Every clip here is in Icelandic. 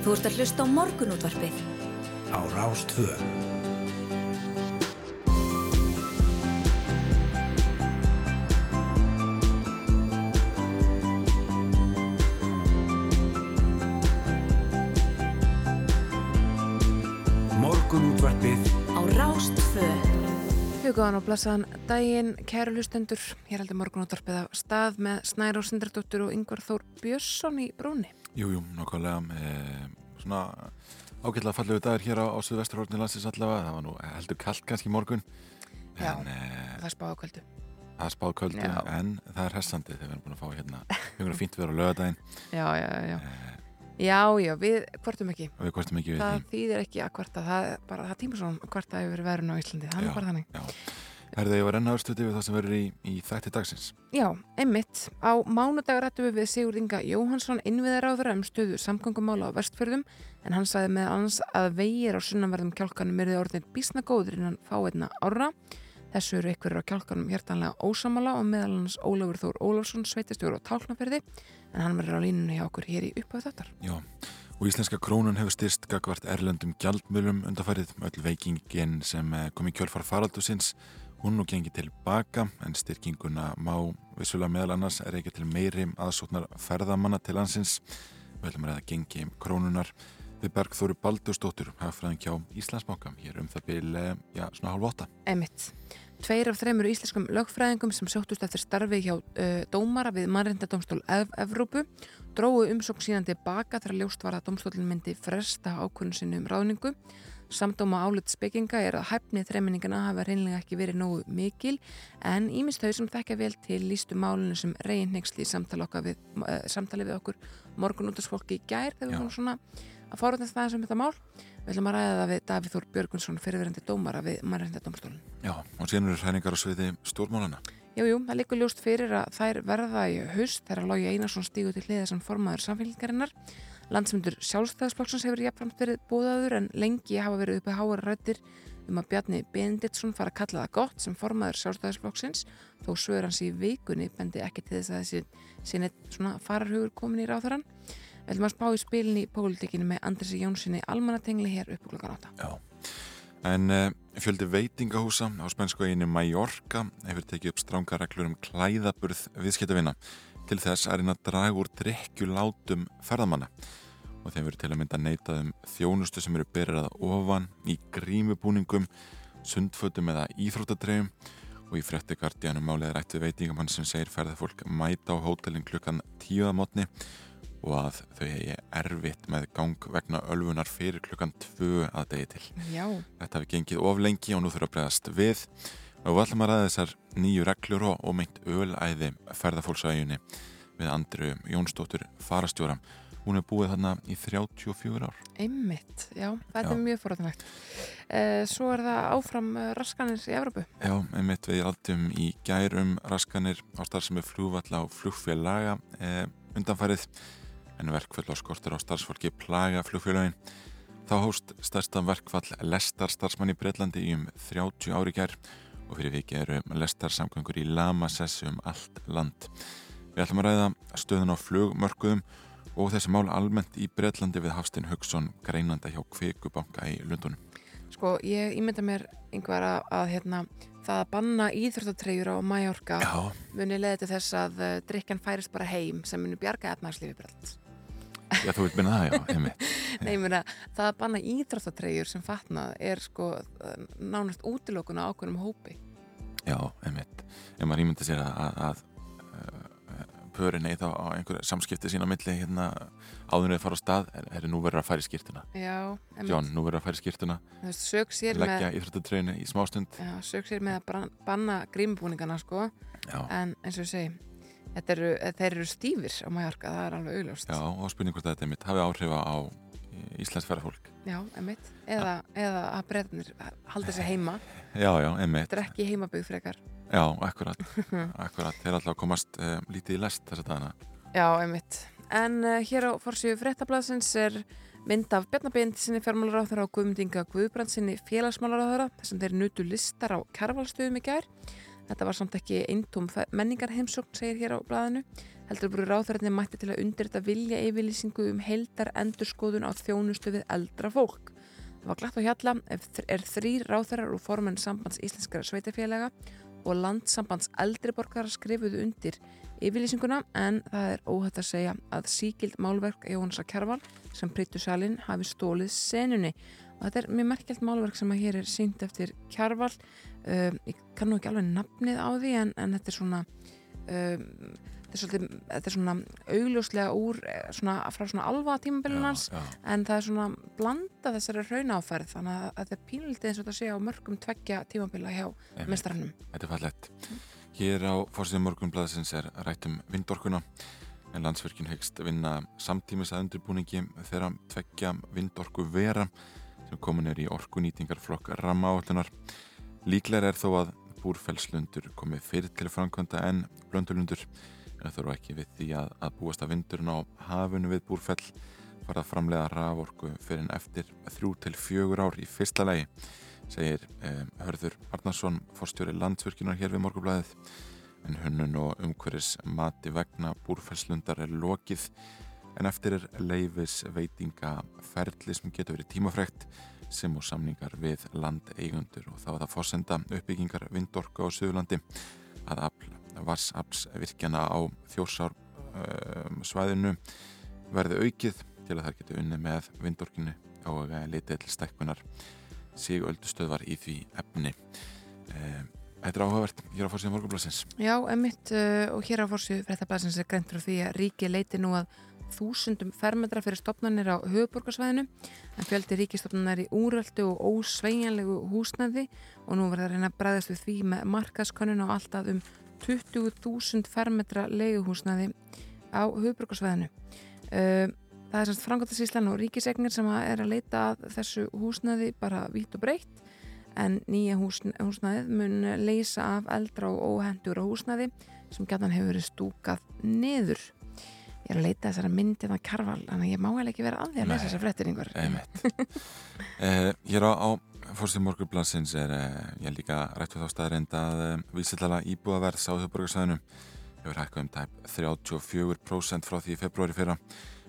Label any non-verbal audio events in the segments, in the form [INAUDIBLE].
Þú ert að hlusta á morgunútvarpið. Á Rástvö. Morgunútvarpið Á Rástvö. Hugaðan og blessaðan daginn, kæru hlustendur. Hér heldur morgunúttarpið af stað með Snæra og Sindardóttur og Yngvar Þór Björnsson í brúni. Jú, jú, nokkvæmlega með svona ágætlega fallegu dagur hér á, á Suðvesturhórni landsins allavega. Það var nú heldur kallt kannski morgun. Já, en, e, það spáðu kvöldu. það er spáð köldu Já. en það er hessandi þegar við erum búin að fá hérna [LAUGHS] einhverja fínt við á lögadaginn Já, já, já. Já, já, við kvartum ekki. við kostum ekki við Það því. þýðir ekki að kvarta, það er bara, það tíma svona að kvarta yfir verðun á Íslandi, það er bara þannig. Já. Herði ég var enn ástuði við það sem verður í, í þætti dagsins. Já, einmitt. Á mánudag rættum við við Sigurd Inga Jóhansson innviðaráður um stöðu samgöngumála á vestfjörðum en hann sagði með annars að vegir á sunnanverðum kjálkanum er þið orðin bísna góður innan fáeinna ára. Þessu eru ykkur á kjálkanum hjertanlega ósamala og meðal hans Ólafur Þór Ólafsson sveitastjóru á Tálknafyrði en hann verður á línunni hjá okkur hér í upphauð þáttar. Já, og íslenska krónun hefur styrst gagvart erlendum gjaldmölum undarfærið öll veikingin sem eh, kom í kjölfar faraldusins. Hún nú gengi tilbaka en styrkinguna má vissulega meðal annars er ekki til meiri aðsóknar ferðamanna til landsins. Við ætlum að ræða gengi krónunar við Bergþóru Baldursdóttur, hagfræðin hjá Íslandsbanka, hér um það byrja, já, svona hálf åtta. Emitt. Tveir af þreymur íslenskum lögfræðingum sem sóttust eftir starfi hjá uh, dómara við mannrindadómstól Ev Evrópu dróðu umsókn síðan tilbaka þegar ljóst var að dómstólinn myndi fresta ákvörðun sinni um ráðningu. Samdóma álut spekinga er að hæfni þreiminningana hafa reynlega ekki verið nógu mikil en ímist þau sem þekkja vel til lístu málunum sem reyn neyksli í samtali, við, uh, samtali við okkur morgun út af fólki í gær þegar við Já. vorum svona að fórhundast það sem þetta mál. Við ætlum að ræða það við Davíð Þór Björgunsson fyrirverandi dómara við mannrindadómstólinn. Já, og síðan eru hræningar á sviði stórmálana. Jú, jú, það likur ljóst fyrir að þær verða í haust þegar Lógi Einarsson stígu til hliða sem formaður samfélgingarinnar. Landsmyndur sjálfstæðisflokksins hefur jafnframt verið bóðaður en lengi hafa verið uppi háar rættir um að Bjarni Benediktsson fara að kalla það gott sem formaður sjálfstæðisflokksins þó svör hans í vikunni bendi ekki til þess að þessi sinni svona fararhugur komin í ráþarann. Við ætlum að spá í spilin í pólitikinu með Andrisi Jónssoni almannatengli hér upp klokkan átta. Já. En uh, fjöldi veitingahúsa á spænsku eiginu Mallorca hefur tekið upp stránga reglur um klæðaburð viðskiptavinna til þess að reyna að draga úr drikkjulátum ferðamanna. Og þeim verður til að mynda neitað um þjónustu sem eru byrjað ofan í grímubúningum, sundfötum eða íþróttadreifum og í frétti Guardianum málið er við veitingamann sem segir ferðarfólk mæta á hótelin klukkan tíuða mótni og að þau hegi erfitt með gang vegna ölfunar fyrir klukkan tvö að degi til. Já, Þetta hafi gengið of lengi og nú þurfa að bregðast við og við ætlum að ræða þessar nýju reglur og, og meint ölæði ferðarfólksægjunni við Andru Jónsdóttur farastjóra. Hún er búið þarna í 34 ár. einmitt, já, þetta Já. er mjög forrættanlegt. Eh, svo er það áfram uh, raskanir í Evrópu. Já, einmitt við rættum í gærum raskanir á starfsemi flugvalla og flugfélaga eh, undanfærið en verkföll á skortur á starfsfólki plaga flugfélagin. Þá hóst stærsta verkfall lestar starfsmann í Breitlandi í um 30 ári gær og fyrir viki eru lestar samgöngur í Lamasessu um allt land. Við ætlum að ræða stöðun á flugmörkuðum og þessi mál almennt í Breitlandi við Hafstein Hugson greinanda hjá Kvikubanka í Lundunum. Sko, ég ímynda mér einhver að, hérna, það að banna íþróttatreyjur á Já, muni leiði til þess að uh, drikkan færist bara heim sem muni bjarga efnarslífi breytt. Já þú vilt minna það, já, [LAUGHS] einmitt. Nei, ég meina, það að banna íþróttatreyjur sem fatnað er sko nánast útilokun á ákveðnum hópi. Já, einmitt. Ef maður ímyndi sér að, að, að pörin eða á einhverju samskipti sína milli hérna áður þau fara á stað er, er nú verður að færi skýrtuna. Já, einmitt. John, nú verður að færi skýrtuna, Þú veist, sög sér leggja með, íþróttatreynu í smástund. já, sög sér með að banna grímubúningana, sko, Já, en eins og ég segi, eru, þeir eru stífir á Mallorca, það er alveg augljóst. já, og spurning hvort þetta einmitt hafi áhrifa á Íslands ferðarfólk. Já, einmitt. Eða, eða að breytanir halda sér heima. Já, já, einmitt. Þetta er ekki heimabygg frekar. Já, akkurat, [LAUGHS] akkurat. Þeir alltaf komast um, lítið í lest þess að dana. Já, einmitt. En uh, hér á forsíu fréttablasins er mynd af Bjarnabind sinni fjármálaráþara og Guðmundinga Guðbrand sinni félagsmálaráþara þar sem þeir nutu listar á kærvalstöðum í gær. Þetta var samt ekki eintóm menningarheimsókn, segir hér á blæðinu. Heldur búið ráþverðinni mætti til að undirrita vilja yfirlýsingu um heildar endurskoðun á þjónustu við eldra fólk. Það var glatt á hjalla er þrýr ráþverðar og formenn sambands íslenskara sveitafélaga og landsambands eldriborgar skrifuðu undir yfirlýsinguna en það er óhætt að segja að síkild málverk Jóhansa Kjærval sem prýttu salin hafi stólið senunni og þetta er mjög merkjalt málverk sem að hér er sínt eftir Kjærval um, ég kannu ekki alveg nafnið á því en, en þetta er svona um, þetta, er svolítið, þetta er svona augljóslega úr eh, svona, frá svona alva tímabilinans en það er svona blanda þessari raunáferð þannig að þetta er pínlítið eins og þetta sé á mörgum tveggja tímabila hjá mestrarannum Þetta er fallett Hér á fórstíðum morgunblæðsins er rættum vindorkuna en landsverkin hegst vinna samtímis að undirbúningi þeirra tveggja vindorku vera sem komin er í orkunýtingarflokk rammaállunar Líklega er þó að búrfellslundur komið fyrir til framkvæmda en blöndulundur. En þurfa ekki við því að, að búast að vindurinn á hafunu við búrfell. Fara að framlega raforku fyrir en eftir þrjú til fjögur ár í fyrsta legi segir eh, Hörður Arnarsson fórstjóri landsvirkinar hér við morgublaðið en hunnun og umhverjus mati vegna búrfellslundar er lokið en eftir er leifis veitinga ferli sem getur verið tímafrekt sem og samningar við landeigundur og þá er það fórsenda uppbyggingar vindorka á Suðurlandi að vassaflsvirkjana á þjórsár um, svæðinu verði aukið til að það geti unni með vindorkinu og litið til stekkunar sigöldustöðvar í því efni. Um, þetta er áhugavert hér á fórsíðan morgunblæsins. Já, emitt uh, og hér á fórsíðu fréttablæsins er greint frá því að ríki leiti nú að þúsundum fermetra fyrir stopnarnir á höfuborgarsvæðinu en fjöldi ríkistofnunar í úröldu og ósveigjanlegu húsnæði og nú verður það að reyna að bregðast við því með markaskönnun á alltaf um 20.000 fermetra leiguhúsnæði á höfuborgarsvæðinu. Það er semst Frankóttasíslan og ríkisegnir sem er að leita að þessu húsnæði bara vít og breytt en nýja húsnæðið mun leysa af eldra og óhendur á húsnæði sem gætan hefur verið stúkað niður ég er að leita þessara myndið af Karval að ég má hefði ekki vera að því að lesa þessar frettir einhver [LAUGHS] eh, Ég er á, á fórstíð morgurblansins er eh, ég líka rætt við þá staðrind að eh, vísillala íbúaverðs á þjóðborgarsæðinu hefur hækkað um tæp 34% frá því í februari fyrra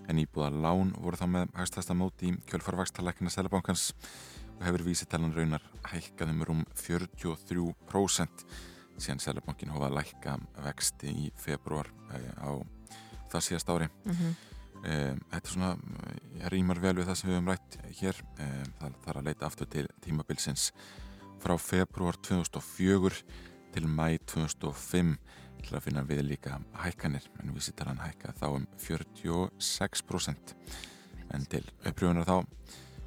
en íbúðalán voru þá með hægstasta móti í kjölfarvakstallekkina Sælabankans og hefur vísitalan raunar hækkað um rúm 43% síðan Sælabankin hófað lækka vexti í februar eh, á það síðast ári. Mm -hmm. um, þetta er svona rýmar vel við það sem við hefum rætt hér. Um, það þarf að leita aftur til tímabilsins frá februar 2004 til mæ 2005 til að finna við líka hækkanir en við sittar hann hækka þá um 46% en til uppröfunar þá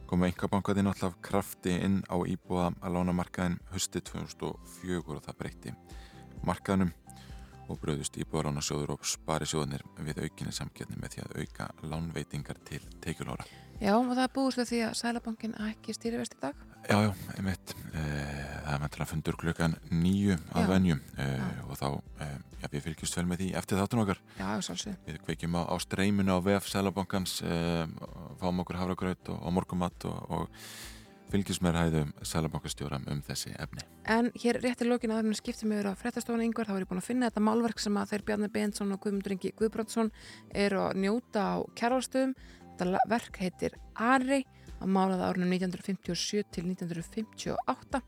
komu engabankaði náttúrulega krafti inn á íbúa að lána markaðin hösti 2004 og það breytti markaðnum og bröðust íbúðaránarsjóður og sparisjóðunir við aukinni samkjöfni með því að auka lánveitingar til teikjulóra. Já, og það búist við því að Sælabankin ekki stýrivest í dag? Já, já, einmitt. Eh, það er meðal að fundur klukkan nýju að venjum eh, og þá, eh, já, við fylgjumst vel með því eftir þáttunum okkar. Já, svolítið. Við kveikjum á, á streyminu á VF Sælabankans, fáum okkur havragraut og, og morgumatt og, og ræðum Sælabankastjóram um þessi efni. En hér réttir lókin að það skiptum yfir á frettastofan yngvar, þá er ég búin að finna þetta málverk sem að þeir Bjarni Bensson og Guðmundur Ingi Guðbrandsson eru að njóta á kjærvalstöðum. Þetta verk heitir Ari, að málaði árunum 1957 til 1958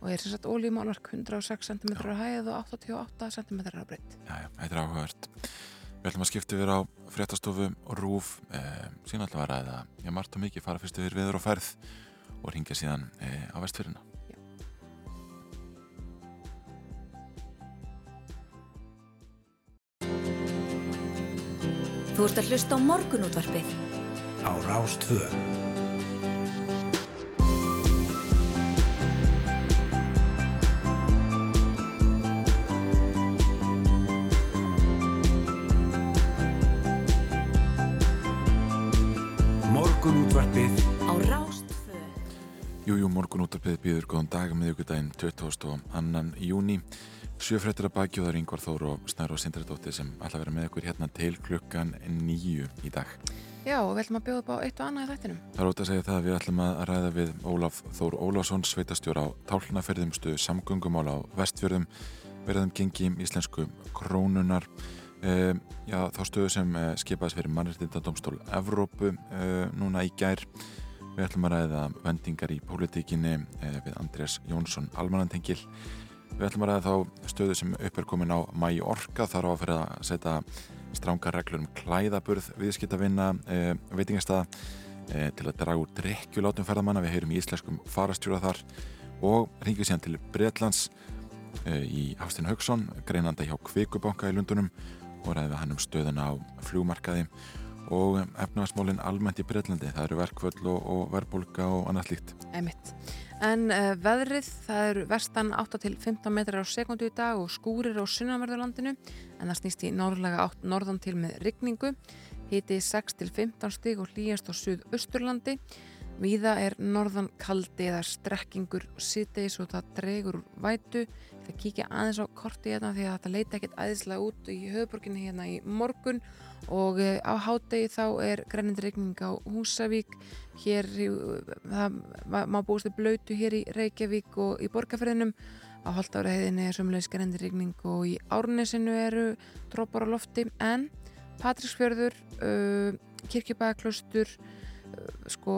og er sem sagt ólíumálverk 106 cm á hæð og 88 cm á breytt. Já, já, þetta er áhugavert. Við ætlum að skipta yfir á frettastofu og rúf, eh, síðan ætlum að ræða, já, margt og mikið fara fyrstu yfir viður og ferð og ringja síðan e, á vestfyrina. Þú ert að hlusta á morgunútvarpið á Rástvö. Jújú, morgunútvarpið býður góðan dag miðugudaginn 22. júni. Sjöfrættir að baki og það er yngvar Þóru og Snæru og Sindradóttir sem ætla að vera með okkur hérna til klukkan nýju í dag. Já, og við ætlum að bjóða upp á eitt og annað í þættinum. Það er ótaf að segja það að við ætlum að ræða við Ólaf Þór Ólafsson, sveitastjóra á tálnaferðum stuðu samgöngumála á vestfjörðum verðum gengi íslensku krónunar uh, já, þá stöðu sem uh, skipaðis fyrir mannréttindadómstól Evrópu uh, núna í gær við ætlum að ræða vendingar í pólitíkinni við Andrés Jónsson Almanantengil við ætlum að ræða þá stöðu sem upp er komin á mæi orka þar á að fyrir að setja stránga reglur um klæðaburð viðskiptavinna veitingastæða til að draga úr drekkjulátum ferðamanna. Við heyrum í íslenskum farastjóra þar og ringjum síðan til Breitlands í Hafstinn Haugsson greinanda hjá Kvikubanka í Lundunum og ræði við hann um stöðuna á flugmarkaði og efnagasmólinn almennt í Breitlandi. Það eru verkvöld og, og verbulga og annað slíkt. Einmitt. En uh, veðrið, það eru vestan 8 til 15 metrar á sekundu í dag og skúrir á sunnanverðurlandinu en það snýst í norðlega 8 norðan til með rigningu. Hiti 6 til 15 stig og hlýjast á suðausturlandi. Víða er norðan kaldi eða strekkingur síðdeis og það dregur vætu að kíkja aðeins á korti hérna því að þetta leita ekkert aðeinslega út í höfuborginni hérna í morgun og eh, á hádegi þá er grænindregning á Húsavík. Hér, það má búist til blöytu hér í Reykjavík og í borgarferðinum á haldáraheiðinni er sömulegis grænindregning og í Árnesinu eru drópar á lofti. En Patríksfjörður uh, Kirkjubæðaklaustur uh, sko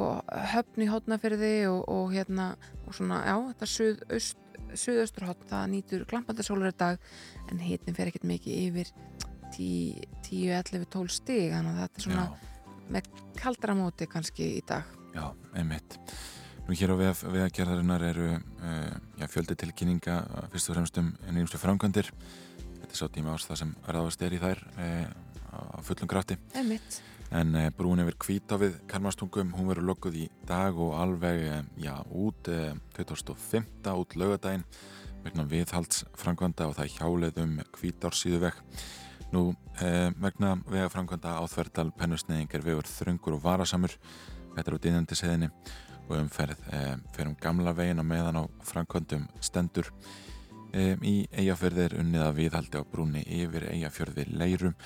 höfn í hótnaferði og, og hérna og svona, já, þetta suðaust suðausturhótt það nýtur glampandi sólur í dag en hitin fer ekkert mikið yfir 10, 11, 12 stig þannig að þetta er svona Já. með kaldra móti kannski í dag. Já, einmitt. Nú hér á vegagerðarinnar eru uh, já, fjöldi tilkynninga fyrst og fremst um nýjumstu framkvæmdir. Þetta er svo tíma ást það sem verðast er í þær uh, á fullum krafti. Einmitt. En eh, brún yfir kvítafið Karmastungum, hún verður lokkuð í dag og alveg, eh, já, út 2005. Eh, út lögadaginn vegna viðhaldsfrangvanda og það er hjálið um kvítársíðu veg nú eh, vegna vegafrangvanda áþvertal pennusneiðing er vegur þröngur og varasamur. Þetta er út innandi seðinni og umferð eh, fyrir um gamla vegin og meðan á frangvandum stendur. Eh, í eigaförðir unnið að viðhaldi á brúni yfir eigafjörði leirum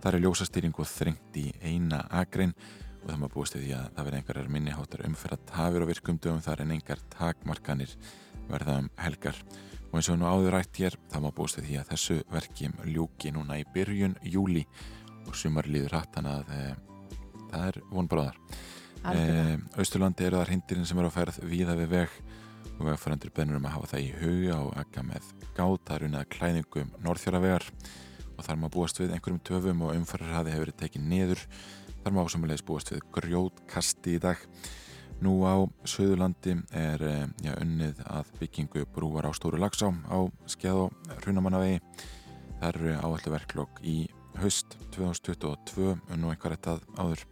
Það er ljósastýring og þrengt í eina agrein og það maður búist því að það verði einhverjar minniháttar umferð að tafir og virkumdöfum þar en einhver takmarkanir verða um helgar. Og eins og nú áður rætt hér, það maður búist því að þessu verkjum ljúki núna í byrjun júli og sumar líður hatt þannig að e, það er vonbráðar. E, Austurlandi eru þar hindirinn sem eru að ferð víða við veg og vegfærandur bennur um að hafa það í huga og akka með gáta runnað klæðingum norðfjörðavegar og þar má búast við einhverjum töfum og umfærarhaði hefur verið tekið niður. Þar má samanlegis búast við grjótkasti í dag nú á Suðurlandi er eh, ja, unnið að byggingu brúar á Stóru Lagsá á skeð og hrunamannavegi. Það eru áallu verklokk í haust 2022 og nú einhver eitt að áður.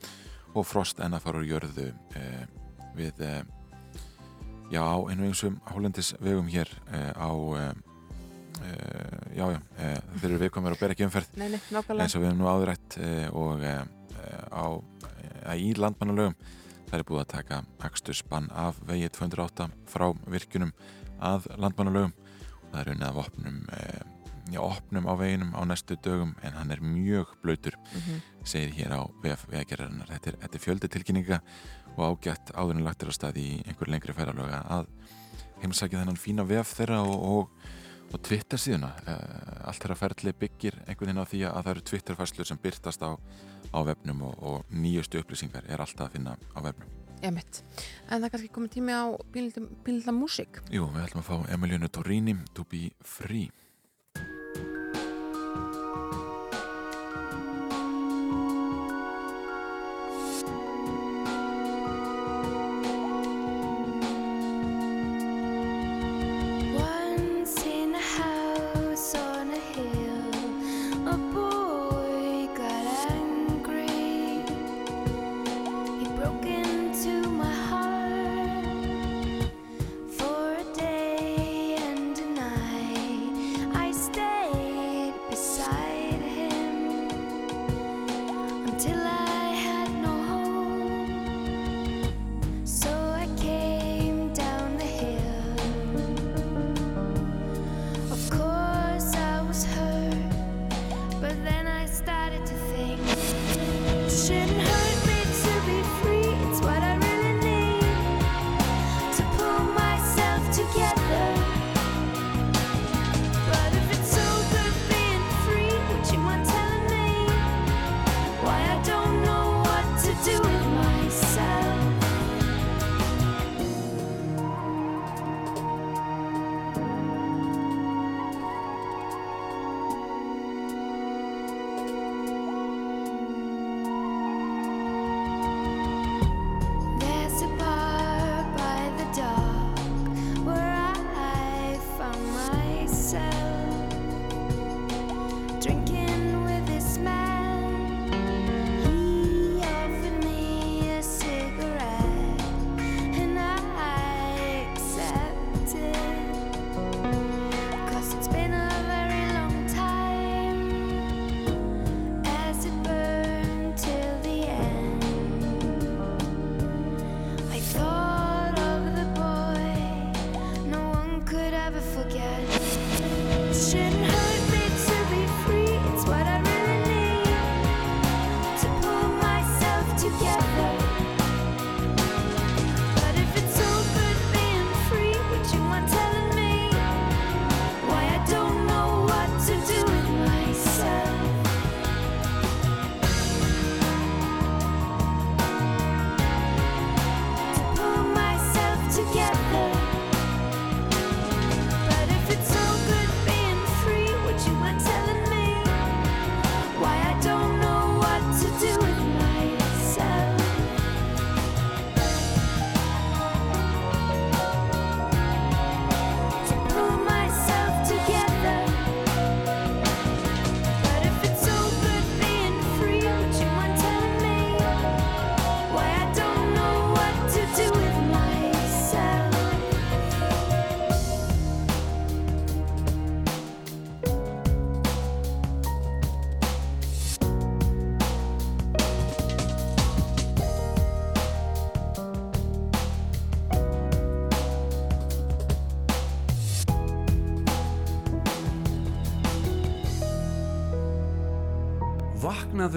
Og frost en að fara úr jörðu eh, við eh, já, einu einsum hólendis vegum hér eh, á eh, Uh, já, já, þeir eru viðkomir og ber ekki umferð. Nei, nei, eins og við hefum nú áðurætt og á, í landmannalögum það er búið að taka axturspann af vegi 208 frá virkunum að landmannalögum. Og það er unnið af opnum já, opnum á veginum á næstu dögum en hann er mjög blöytur mm -hmm. segir hér á vegagerðarinnar. Þetta, þetta er fjöldi tilkynninga og ágætt áðurinn lagtir á stað í einhver lengri færalöga að heimsækja þennan fína vef þeirra og, og og Twitter síðuna. Eh, allt þeirra ferli byggir einhvern veginn á því að það eru Twitter-fæslur sem byrtast á, á vefnum og, og nýjustu upplýsingar er alltaf að finna á vefnum. Emitt, en það er kannski komið tími á bílita músík. Jú, við ætlum að fá Emilionu Torrini To Be Free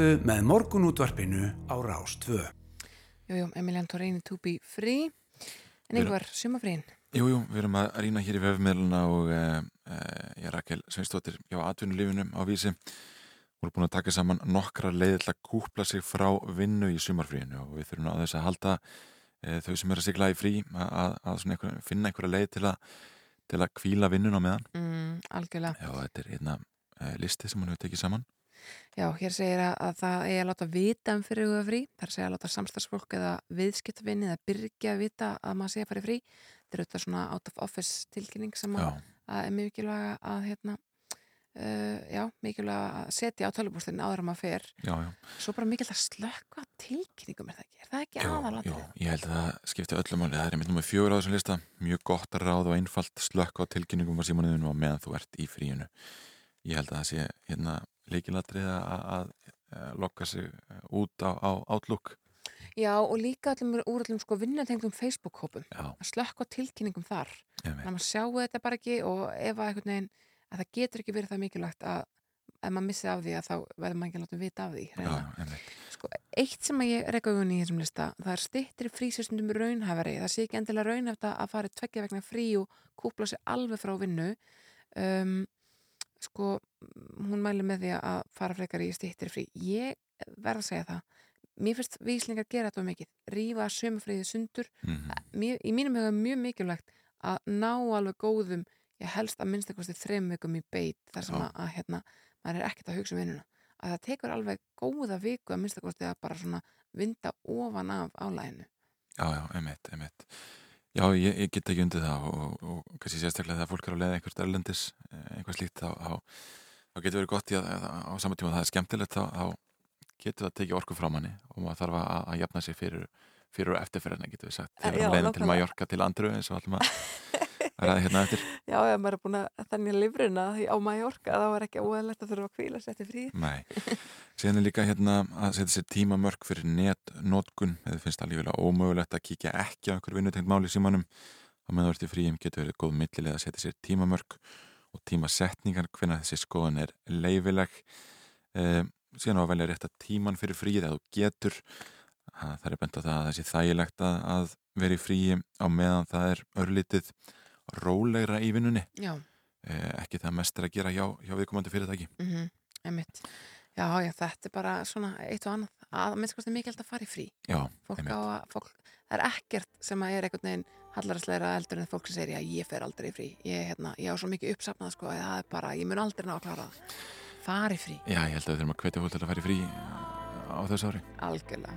Vaknaðu með morgunútvarpinu á Rás 2. Jújú, Emilian Torrini to be free. En einhver, sumafrín Jújú, við erum að rýna hér í vefmiðluna og uh, uh, ég er Rakel Sveinstóttir hjá atvinnulífinu á vísi. Við erum búin að taka saman nokkra leið til að kúpla sig frá vinnu í sumarfríinu og við þurfum á þess að halda uh, þau sem eru að sigla í frí að, að einhver, finna einhverja leið til að, til að kvíla vinnun á meðan. Mm, Algjörlega. Já, þetta er einna listi sem hann hefur tekið saman Já, hér segir að, að það er að láta vita um fyrir huga frí, að segja að láta samstagsfólk eða viðskiptavinni eða byrja að vita að maður sé að fara í frí. Þetta er auðvitað svona out of office tilkynning sem að, að er mikilvæga að hérna, uh, já, mikilvæga að setja á tölubústinni áður að maður fer. Já, já. svo bara mikilvægt að slökka tilkynningum er það ekki, er það ekki aðalatri? Já, ég held að það skipti öllum áli, það er mitt nummið fjögur á þessum lista. Mjög gott að ráða og einfalt slökka á tilkynningum á símanuðinu og meðan þú ert í fríinu. Ég held að það sé hérna leikilatrið að lokka sig eh, út á, á Outlook. Já og líka allum úr allum sko vinnatengum Facebook-hópum. Að slökka tilkynningum þar. Þannig að maður sjáu þetta bara ekki og ef að veginn að það getur ekki verið það mikilvægt að ef maður missi af því að þá verður maður ekki að láta vita af því Já, sko, Eitt sem ég reyka auðvunni í þessum lista það er stittir frísustundum raunhæfari. Það sé ekki endilega raunhæft að fara tveggja vegna frí og kúpla sig alveg frá vinnu. Um, sko hún mæli með því að fara frekar í stýttir frí. Ég verð að segja það mér finnst víslingar gera þetta mikið rífa sömufriðið sundur. Mm -hmm. mér, í mínum hefur mjög mikilvægt að ná alveg góðum ég helst að minnstakosti þrem vikum í beit þar sem að, að hérna, maður er ekkert að hugsa um vinnuna. Að það tekur alveg góða viku að minnstakosti að bara svona vinda ofan af álæginu Já, já, emitt, emitt Já, ég, ég get ekki undir það og, og, og kannski sérstaklega þegar fólk er á leið einhvert erlendis, eh, einhvað slíkt þá, þá, þá getur verið gott í að, að á saman tíma það er skemmtilegt þá, þá getur það tekið orku frá manni og maður þarf að, að jafna sig fyrir, fyrir eftirferðina getur við sagt, þegar við leiðum til Mallorca til Andru eins og allum að [LAUGHS] ræði hérna eftir? Já, ef maður er búin að þennja livruna á Mallorca þá er ekki óæðilegt að þurfa að kvíla sér til frí. Nei, síðan er líka hérna að setja sér tímamörk fyrir netnótkun eða finnst það lífilega ómögulegt að kíkja ekki á einhver vinnutengt máli símanum. Á meðan verður fríum getur verið góð millilega að setja sér tímamörk og tímasetningar hvernig þessi skoðan er leifileg e, síðan á að velja rétt að tíman fyrir fríð eða þú getur. Það er bent á það að þessi þægilegt að, að vera í fríi á meðan það er örlítið rólegra í vinnunni. Eh, ekki það mest er að gera hjá, hjá viðkomandi fyrirtæki. Mm -hmm. Já, já, þetta er bara svona eitt og annað, að minnst kosti mikið alltaf að fara í frí. Já, að, fólk, það er ekkert sem að er einhvern veginn hallaræsleira eldur en fólk sem segir, já, ég fer aldrei í frí. Ég, hérna, ég á svo mikið uppsapnað, sko, það er bara ég mun aldrei ná að klára það. Fari frí. Já, ég held að við þurfum að hvetja fólk til að fara í frí á þessu ári. Algjörlega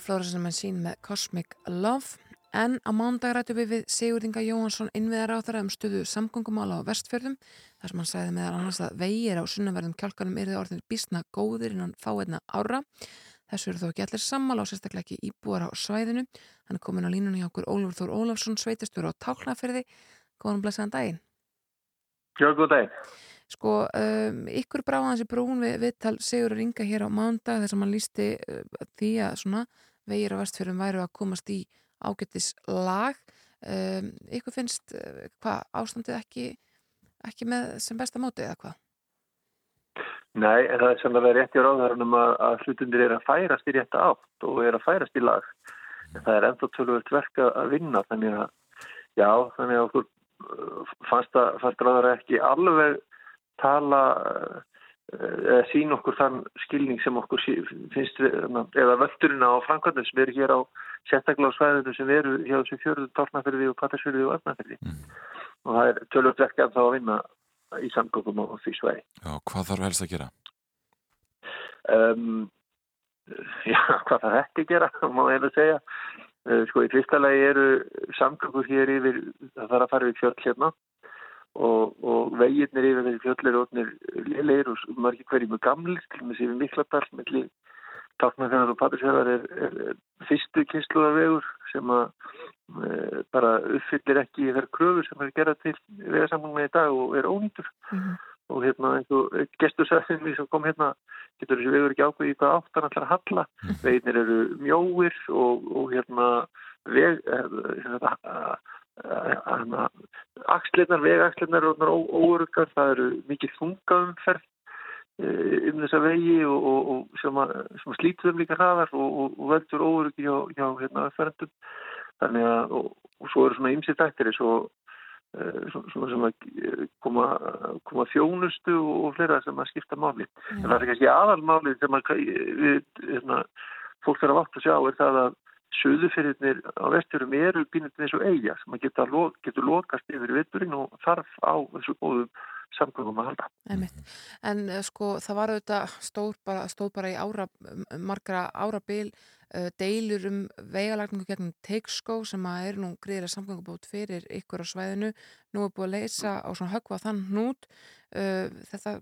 Jújú Flórasin með sín með Cosmic Love. En á mándag rættu við við Sigurðinga Jóhansson innviðar á þeirra um stöðu samgöngumála á vestfjörðum þar sem hann sagði meðal annars að vegir á sunnaverðum kjálkanum er þið orðin bísna góðir innan fáinna ára. Þessu eru þó ekki allir sammála og sérstaklega ekki íbúar á svæðinu. Hann er komin á línunni hjá okkur Ólfur Þór Ólafsson sveitastur á Tálknaferði góðan blessaðan daginn. Já, góð daginn. Sko, um, ykkur bráðan þessi brún við viðtal Sigur Ringa hér á mándag þess að mann lísti uh, því að svona vegir á vestfjörðum væru að komast í ágættis lag um, ykkur finnst uh, hvað ástandið ekki, ekki með sem besta móti eða hvað? Nei, en það er sem að vera rétt í ráðhverjum að, að hlutundir er að færast í rétta átt og er að færast í lag en það er ennþá tölvöld verk að vinna þannig að, já, þannig að okkur uh, fannst að, fannst ráðhverja ekki alveg tala sín okkur þann skilning sem okkur finnst eða völdurinn á framkvæmdum sem eru hér á sérstaklega á svæðinu sem eru hjá þessu fjörðu tórnaferði og pattarsfjörði og öfnaferði mm. og það er tölvöld verk að þá að vinna í samgóðum og því svæði. Já, hvað þarf helst að gera? Um, [LAUGHS] já, hvað þarf ekki að gera, [LAUGHS] má hefði segja. Uh, sko, í fyrsta lagi eru samgöngur hér yfir, það þarf að fara við fjöld hérna og, og veginnir yfir þessi fjöld eru ótnir leilir og margir hverjum er gamlir, til og með sér við mikladal, melli Táknarfjörðar og Patrísfjörðar er, er, er fyrstu kynsluðarvegur sem að e, bara uppfyllir ekki þær kröfur sem er gerað til vegarsamlunga í dag og er ónýtur mm -hmm. og hérna eins og gestursæðinni sem kom hérna getur þessi vegur ekki ákveði í hvað áttan allar að halla -hmm. veginir eru mjóir og, og hérna veg axlinnar, vegaxlinnar og óörukar, það eru mikið þungaumferð um þessa vegi og, og, og sem, að, sem slítur þeim líka hraðar og, og veldur óöryggi hjá, hjá hérna aðferðandum þannig að og svo eru svona ymsið dættir eins og svona sem að koma, koma þjónustu og fleira sem að skipta máli mm. en það er kannski aðalmáli sem að við, hérna, fólk þarf að vátt að sjá er það að söðufyrirnir á vesturum eru býnundin eins og eiga sem að geta, getur lokast yfir vitturinn og þarf á þessu góðum samgöngum að halda. Einmitt. En uh, sko það var auðvitað stóð bara, stóð bara í ára, margra árabil uh, deilur um vegalagningu gegnum teikskó sem að er nú gríðilega samgöngubót fyrir ykkur á svæðinu. Nú er búið að leysa á svona höggva þann hnút. Uh, þetta,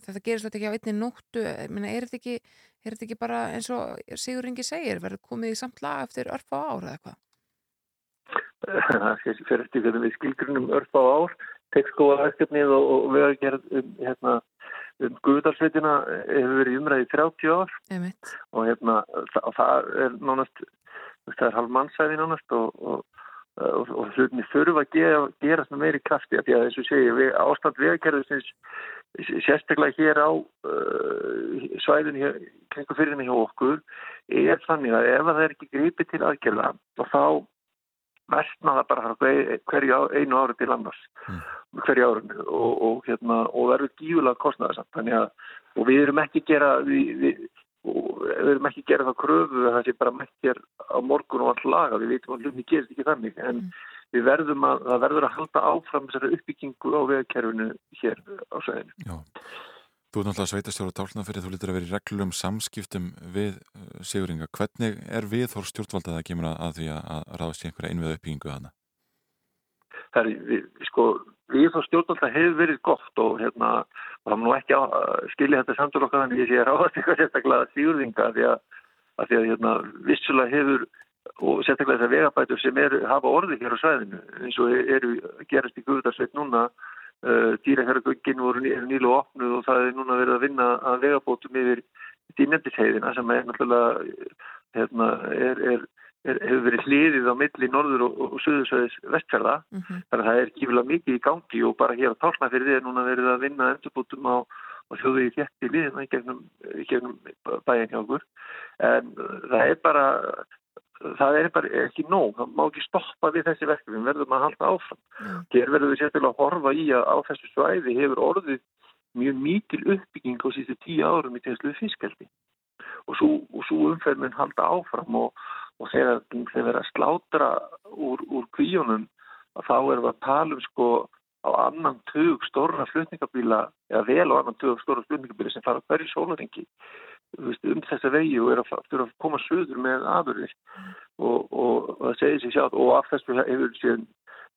þetta gerist þetta ekki á einni nóttu. Minna, er, þetta ekki, er þetta ekki bara eins og Sigur Ingi segir, verður komið í samt lag eftir örf á ára eða eitthvað? [LAUGHS] Það fyrir eftir hvernig við skilgrunum örf á ár tekskóaverkefnið og, og vegagerð um, hérna, um Guðdalsveitina hefur verið umræðið 30 ár Einmitt. og hérna, það, það er nánast, það er halv mannsæði nánast og, og, og hlutinni þurfa að gera, gera meiri krafti að því að þessu segja við, ástand vegagerðisins sérstaklega hér á uh, svæðin hér, kringu fyrirni hjá okkur er þannig að ef það er ekki gripið til aðgerða og þá vestna það bara hverju einu ári til annars mm. hverju árinu og, og, hérna, og verður gífulega kostnaði samt þannig að og við erum ekki gera við, við, við erum ekki gera það kröfu að það sé bara mætt hér á morgun og all laga, við veitum að hluti gerist ekki þannig en mm. Við verðum að það verður að halda áfram þessari uppbyggingu á vegakerfinu hér á sæðinu Já Þú er náttúrulega sveitastjóru tálnafyrir, þú lítur að vera í reglum samskiptum við uh, Siguringa. Hvernig er við þór stjórnvalda það kemur að því að ráðast í einhverja innviða uppbyggingu að hana? Það er, við, sko, við þór stjórnvalda hefur verið gott og hérna, það má nú ekki að skilja þetta samtal okkar þannig að ég sé að ráðast eitthvað sérstaklega Sigurringa því að, að því að hérna, vissulega hefur og sérstaklega þessar vegabætur sem er, hafa orði hér á svæðinu eins og eru gerast í Guðarsveit núna Uh, dýrahjörgöngin voru nýlu opnuð og það er núna verið að vinna að vegabótum yfir dýrnefndisheiðina sem er náttúrulega hérna, er, er, er, hefur verið hliðið á milli norður og, og söðursvæðis vestfjörða mm -hmm. þannig að það er kífilega mikið í gangi og bara hér á tálnafyrði er núna verið að vinna endurbótum á, á þjóðu í þjætti liðina í gegnum, gegnum bæin hjá okkur en það er bara það er bara ekki nóg, það má ekki stoppa við þessi verkefni, við verðum að halda áfram. Yeah. hér verðum við sérstaklega að horfa í að á þessu svæði hefur orðið mjög mikil uppbygging á síðustu tíu árum í tegnsluðu fiskaldi og svo, svo umferð mun halda áfram og, og þegar þeir verða að slátra úr, úr kvíunum þá erum við að tala um sko á annan tug stórna flutningabíla eða vel á annan tug stórna flutningabíla sem fara hverju sólaringi um þessa vegi og er að, að koma söður með aðurðir og, og, og það segir sér sjálf og af þessu hefur síðan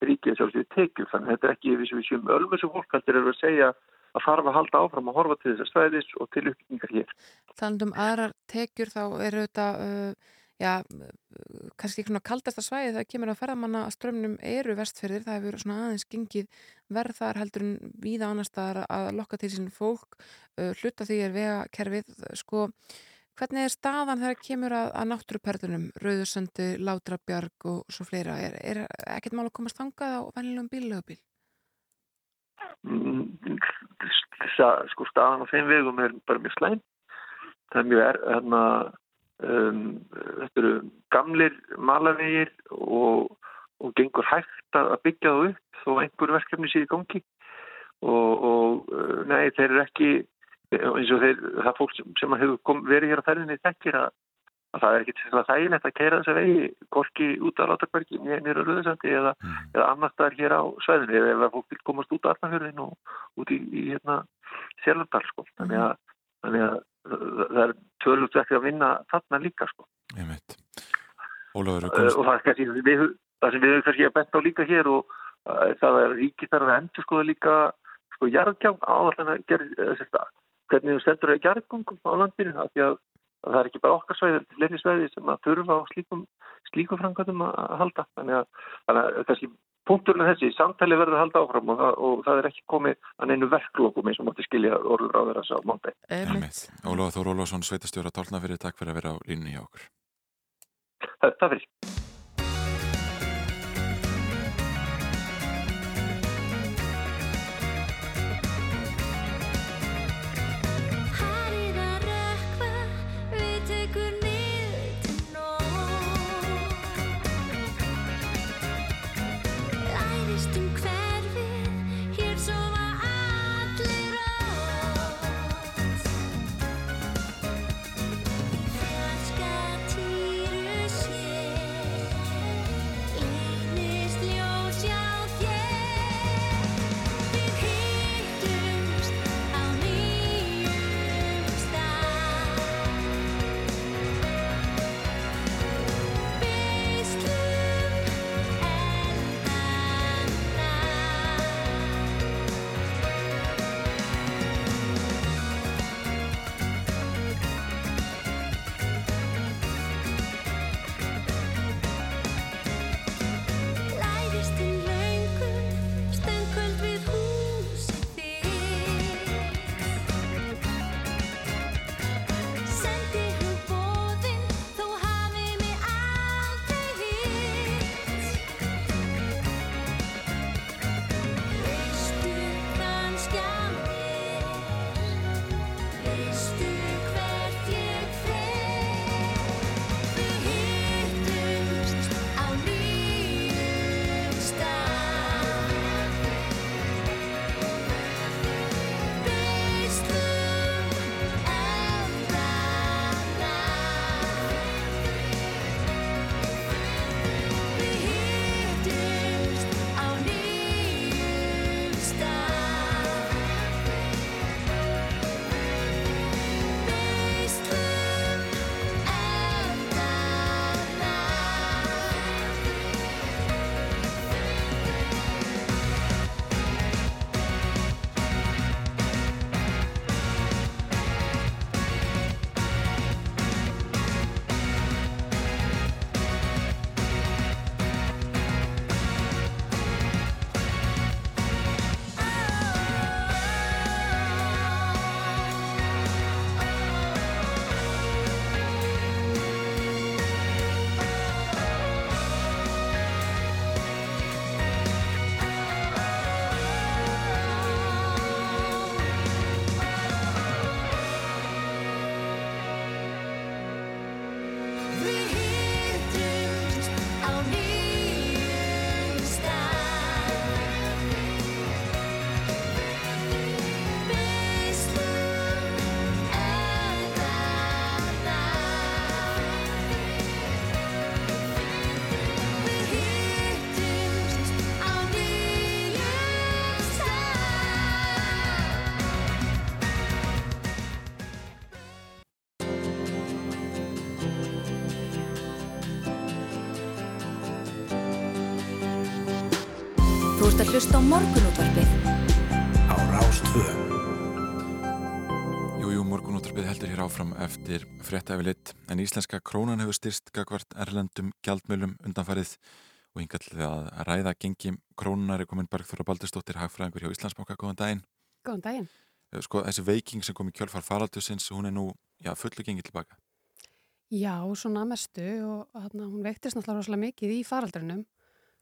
ríkið sjálfsögur tekið þannig að þetta er ekki við sem ölmusu fólk heldur er að segja að þarf að halda áfram að horfa til þessar stæðis og til uppbyggingar hér. Þannig um aðrar tekjur þá eru þetta uh, já, kannski svona kaldasta svæði það kemur að ferðamanna að strömmnum eru vestferðir, það hefur svona aðeins gengið verðar heldur en víða annar staðar að lokka til sín fólk uh, hluta því er vegakerfið sko, hvernig er staðan þegar kemur að, að náttúruperðunum, Rauðursöndu Látrabjarg og svo fleira er, er ekkert mál að komast þangað á vennilegum bílögubíl? Mm, sko staðan á þeim vegum er bara mjög slæm það er mjög er, hérna um, þetta eru gamlir malavegir og, og gengur hægt að byggja það upp þó einhver verkefni sé í gangi og, og uh, nei, þeir eru ekki eins og þeir, það fólk sem, hefur kom, verið hér á ferðinni þekkir að, að það er ekki til það þægilegt að keira þessa vegi gorki út á Látarbergi nýra Röðsandi eða, mm. eða annars staðar hér á sveðinni eða ef fólk vil komast út á Arnafjörðin og út í, í hérna Sjælundal sko. þannig að, þannig að það er tölvöld ekki að vinna þarna líka sko. Ólafur, uh, og það er kannski við, það sem við höfum kannski að betta á líka hér og uh, það er ríkið þarf að endur skoða líka sko jarðgjám áallan að gera þetta hvernig þú stendur að jarðgungum á landinu því að, að það er ekki bara okkar svæðir fleiri svæðir sem að þurfa á slíkum slíkum framkvæmum að halda þannig að, þannig að kannski punkturinn þessi, samtali verður að halda áfram og það, og það er ekki komið að neinu verklokum eins og mátti skilja orður á þeirra sá mándi. Óláð Þór Ólásson, sveitastjóra tálnafyrir, takk fyrir að vera á línu hjá okkur. Takk fyrir. Hlusta á morgunútvarpið. Á Rástvö. Jú, jú, morgunúttarpið heldur hér áfram eftir fréttaefilitt en íslenska krónan hefur styrst gagvart erlendum gjaldmjölum undanfarið og hingall þegar að ræða gengi krónunar er komin Bergþóra Baldurstóttir hagfræðingur hjá Íslandsbanka, góðan daginn. Góðan daginn. Sko, þessi veiking sem kom í kjölfar faraldusins, hún er nú, já, fullu gengið tilbaka. Já, svona mestu og þarna, hún veiktist náttúrulega rosalega mikið í faraldrinum.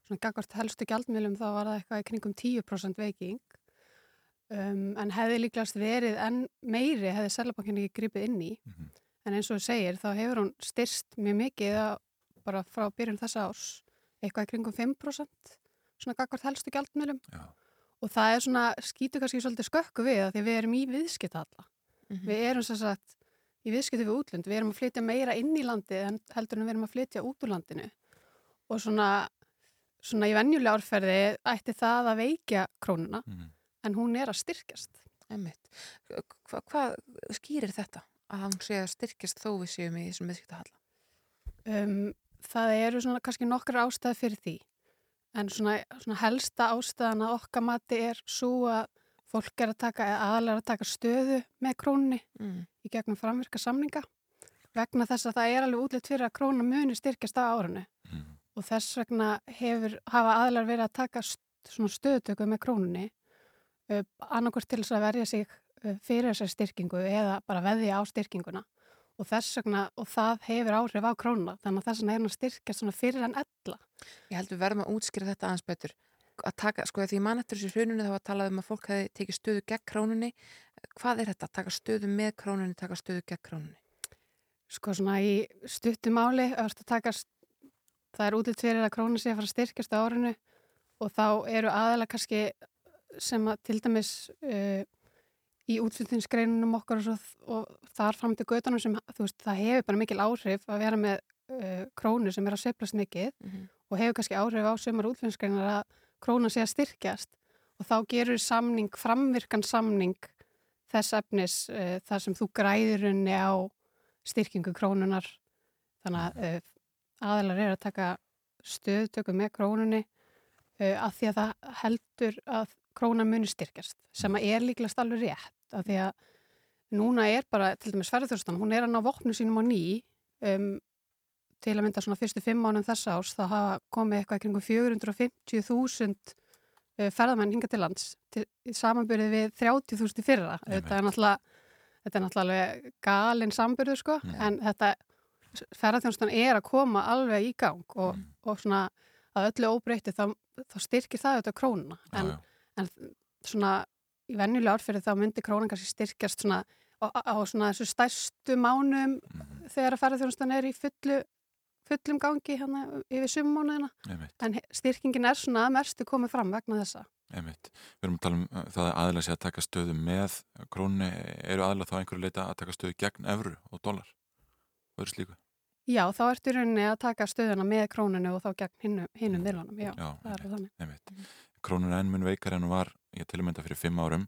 Svona gagvart helstu gjaldmiðlum þá var það eitthvað í kringum 10% veiking. Um, en hefði líklegast verið en meiri hefði Sælabankin ekki gripið inn í. Mm -hmm. En eins og þú segir þá hefur hún styrst mjög mikið að, bara frá byrjun þessa árs. Eitthvað í kringum 5% svona gagvart helstu gjaldmiðlum. Já. Og það er svona, skýtu kannski svolítið skökku við að því við erum í viðskiptalla. Mm -hmm. Við erum sem sagt í viðskipti við útlönd. Við erum að flytja meira inn í landi en heldur en við erum að flytja út úr landinu. Og svona, svona í venjulega árferði ætti það að veikja krónuna Mm -hmm. en hún er að styrkjast. Einmitt. Hva, hvað skýrir þetta að hann sé að styrkjast þó við séum í þessum viðskiptahalla? Um, það eru svona kannski nokkra ástæði fyrir því. En svona, svona helsta ástæðan að okkar mati er svo að fólk er að taka, eða aðalega að taka stöðu með krónunni Mm. í gegnum framvirka samninga vegna þess að það er alveg útlitt fyrir að krónan muni styrkjast á árunni Mm. Og þess vegna hefur, hafa aðlar verið að taka st svona stöðutöku með krónunni uh, annarkvort til þess að verja sig uh, fyrir þessar styrkingu eða bara veðja á styrkinguna og þess vegna, og það hefur áhrif á krónuna þannig að þess vegna er hann að styrkja svona fyrir en ella. Ég held við verðum að útskýra þetta aðeins betur. Að taka, sko, því mann eftir þessu hrununni þá var talað um að fólk hefði tekið stöðu gegn krónunni. Hvað er þetta? Taka stöðu með krónunni, taka stöðu gegn krónunni? Sko svona í stuttumáli, það er útlitt fyrir að krónun sé að fara að styrkjast á árinu og þá eru aðalega kannski sem að til dæmis uh, í útflutningsgreinunum okkar og, svo, og þar fram til götanum sem veist, það hefur bara mikil áhrif að vera með uh, krónu sem er að sveplast mikið Mm -hmm. og hefur kannski áhrif á sömur útflutningsgreinar að krónan sé að styrkjast og þá gerur samning, framvirkan samning þess efnis uh, þar sem þú græðir unni á styrkingu krónunar þannig að aðeinar er að taka stöðtöku með krónunni uh, að því að það heldur að krónan muni styrkjast sem að er líklegast alveg rétt að því að núna er bara, til dæmis ferðurstan, hún er að ná vopnu sínum á ný um, til að mynda svona fyrstu fimm mánum þess árs þá hafa komið eitthvað kringum 450.000 uh, ferðamenn hinga til lands til, samanbyrðið við 30.000 fyrra þetta er náttúrulega þetta er náttúrulega galinn sambyrðu sko Mm. en þetta ferðarþjónustan er að koma alveg í gang og, Mm. og svona að öllu óbreytti þá, þá styrkir það auðvitað krónuna Já, en, já. en svona í venjulega árfyrir þá myndi krónan kannski styrkjast svona á, á svona þessu stærstu mánum Mhm. þegar að ferðarþjónustan er í fullu fullum gangi hérna yfir summánuðina en styrkingin er svona að mestu komið fram vegna þessa einmitt. Við erum að tala um uh, það að aðlega sé að taka stöðu með krónni, eru aðlega þá einhverju leita að taka stöðu gegn evru og dólar og öðru slíku. Já, þá ertu í rauninni að taka stöðuna með krónunu og þá gegn hinnum, viðlunum, já, Já, það er þannig. Einmitt. Krónun enn mun veikar en hún var ég til að mynda fyrir fimm árum.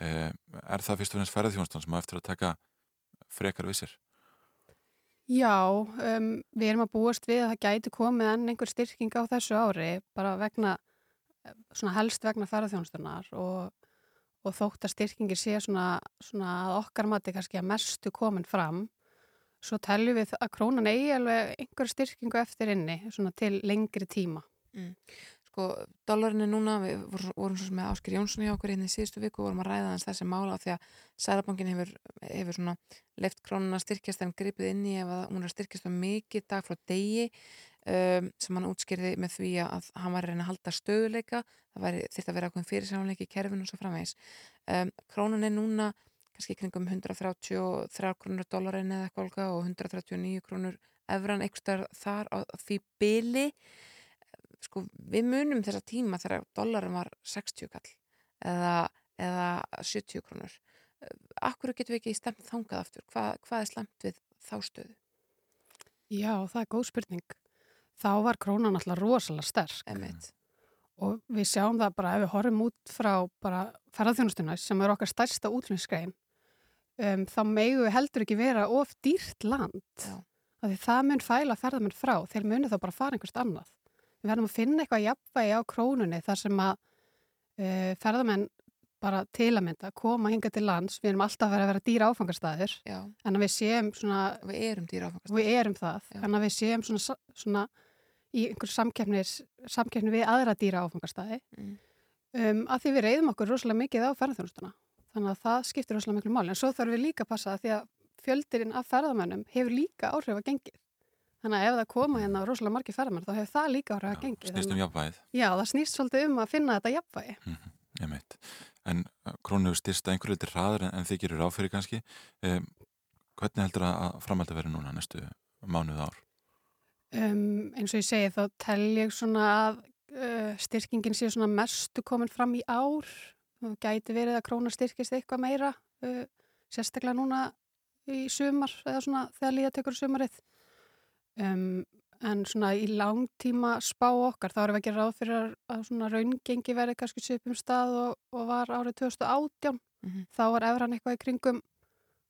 Eh, er það fyrst og finnst ferðarþjónastan sem á eftir að taka frekar vissir? Já, um, við erum að búast við að það gæti komið enn einhver styrking á þessu ári, bara vegna, svona helst vegna ferðarþjónustunar og, og þótt að styrkingir sé svona, svona að okkar mati kannski að mestu komin fram, svo teljum við að krónan eigi alveg einhver styrkingu eftir inni, til lengri tíma. Sko, dólarin er núna, við vorum, svo með Áskir Jónsson í okkur hérna í síðustu viku og vorum að ræða hans þessi mála því að Særabankin hefur, hefur leift krónuna styrkjast en gripið inn í ef hún er styrkjast um mikið dag frá degi um, sem hann útskýrði með því að hann var að reyna að halda stöðuleika það væri, þyrfti að vera ákveðin fyrirsáleiki í kerfinu og svo framvegis. Um, krónun er núna kannski kringum 133 krónur dólarin eða eitthvað og 139 krónur evran eitthvað þar á því byli sko, við munum þessa tíma þegar dollarin var 60 kall eða, eða 70 krónur. Akkur getum við ekki stemt þangað aftur? Hva, hvað er slemt við þá stöðu? Já, það er góð spurning. Þá var krónan alltaf rosalega sterk Emmett. og við sjáum það bara ef við horfum út frá bara ferðarþjónustuna sem er okkar stærsta útlunnsgrein um, þá megu heldur ekki vera of dýrt land. Af því það mun fæla ferðarmenn frá þeir munu þá bara fara einhverst annað. Við verðum að finna eitthvað jafnvægi á krónunni þar sem að uh, ferðamenn bara til að mynda koma hinga til lands, við erum alltaf að vera dýra áfangastæðir Já, en að við séum svona, við erum dýra áfangast. við erum það. Já. en að við séum svona, svona í einhver samkeppnis, samkeppni við aðra dýra áfangastæði Mm. um, að því við reyðum okkur rosalega mikið á ferðarþjónustuna þannig að það skiptir rosalega miklu máli. En svo þarfum við líka að passa það því að fjöldirinn af ferðamönnum hefur líka áhrif að gengið. Þannig að ef það koma hérna rosalega margir ferðamenn þá hefur það líka áhrif að gengið. snýst um jafnvægið. Já, það snýst svolítið um að finna þetta jafnvægi. Ég meit en krónu hefur styrst einhverju litur hraður en, þið gerir áfyrir kannski. Um, hvernig heldur að framhald að vera núna næstu mánuð ár? Um, eins og ég segi þá tel ég svona að uh, styrkingin sé svona mestu komin fram í ár það gæti verið að króna styrkist eitthvað meira uh, sérstaklega núna í sumar eða svona þegar líða tekur sumarið um, en svona í langtíma spá okkar þá erum við að gera ráð fyrir að- að svona raungengi verið kannski svipum stað og, og var árið 2018 Mhm. þá var efran eitthvað í kringum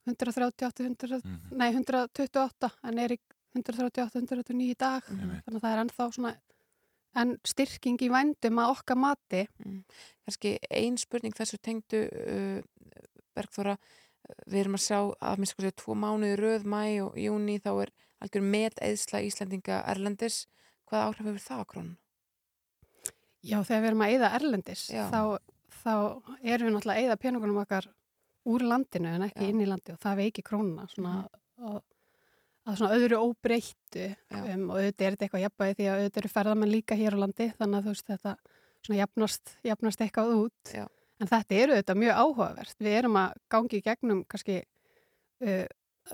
138, 100, mm nei 128 en er í 138, 139 í dag Mhm. Einmitt. þannig að það er ennþá svona en styrking í vændum að okkar mati Kanski ein spurning þessu tengdu uh, Bergþóra, við erum að sjá að minnst sko sér tvo mánuði röð, mæ og júni þá er algjör met eðsla Íslendinga Erlendis. Hvaða áhrif hefur það krónun? Já, þegar við erum að eyða erlendis þá, þá erum við náttúrulega að eyða peningunum okkar úr landinu en ekki Já. inn í landi og það veiki krónuna svona, Mhm. að, að svona öðru óbreyttu um, og auðvitað er þetta eitthvað jafnvægi því að auðvitað eru ferðamenn líka hér á landi þannig að þú veist þetta svona jafnast, jafnast eitthvað út Já. en þetta eru auðvitað mjög áhugavert við erum að gangi í gegnum kannski uh,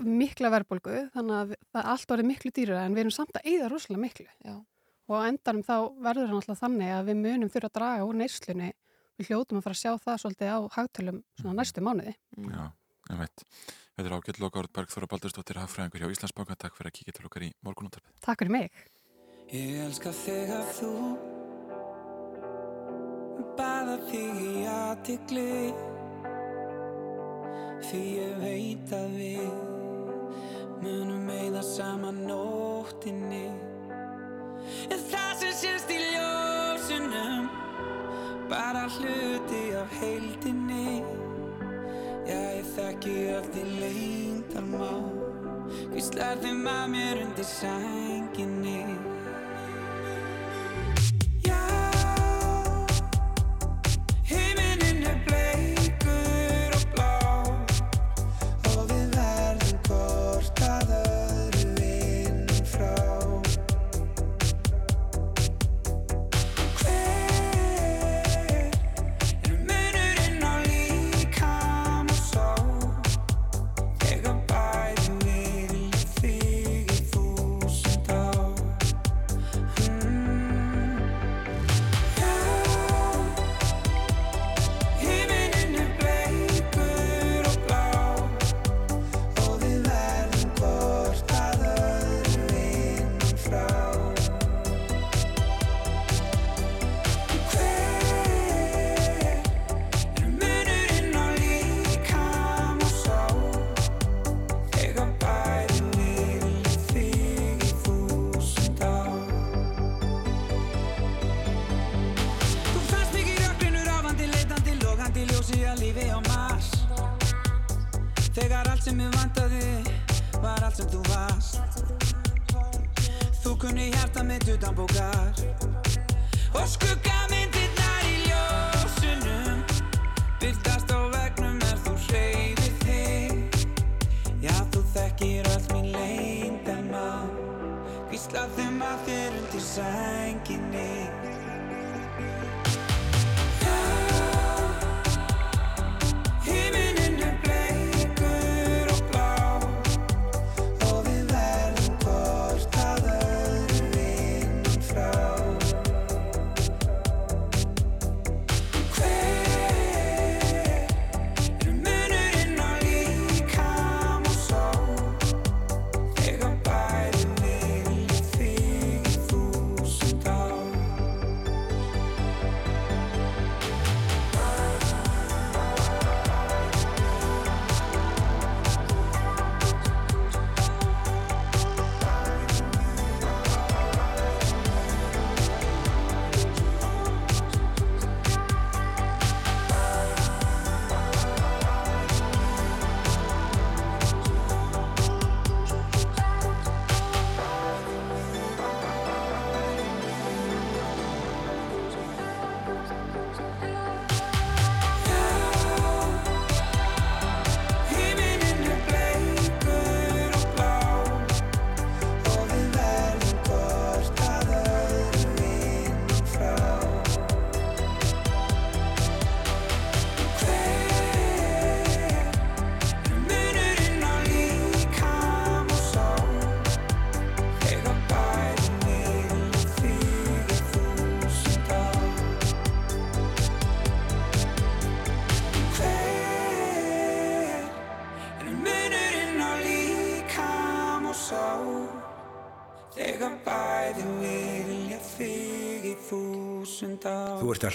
mikla verðbólgu þannig að það allt orðið miklu dýrara en við erum samt að eyða rosalega miklu Já. og á endanum þá verður hann alltaf þannig að við munum þurfa að draga úr neyslunni við hljótum að fara að sjá það svolítið á hagtölum svona næstu mánuði. Já, ég veit Þetta er ágætt loka orð Bergþóra Baldursdóttir Hafræðingur hjá Íslandsbanka, takk fyrir að kíkja til okkar í morgunúttarpið Takk fyrir mig. Ég elska þegar þú Baða þig í aðtikli Því ég veit að við Munum eigða saman nóttinni. En það sem sést í ljósunum Bara hluti af heildinni. Já, ég þekki allt í leyndarmál Hvíslar þeim að mér undir sænginni kunni hjarta mitt utan bókar. Og skuggamyndirnar í ljósunum. Byrtast á vegnum er þú hreyfir þig. Já, þú þekkir öll mín leyndamál Hvísla þeim að þér undir sænginni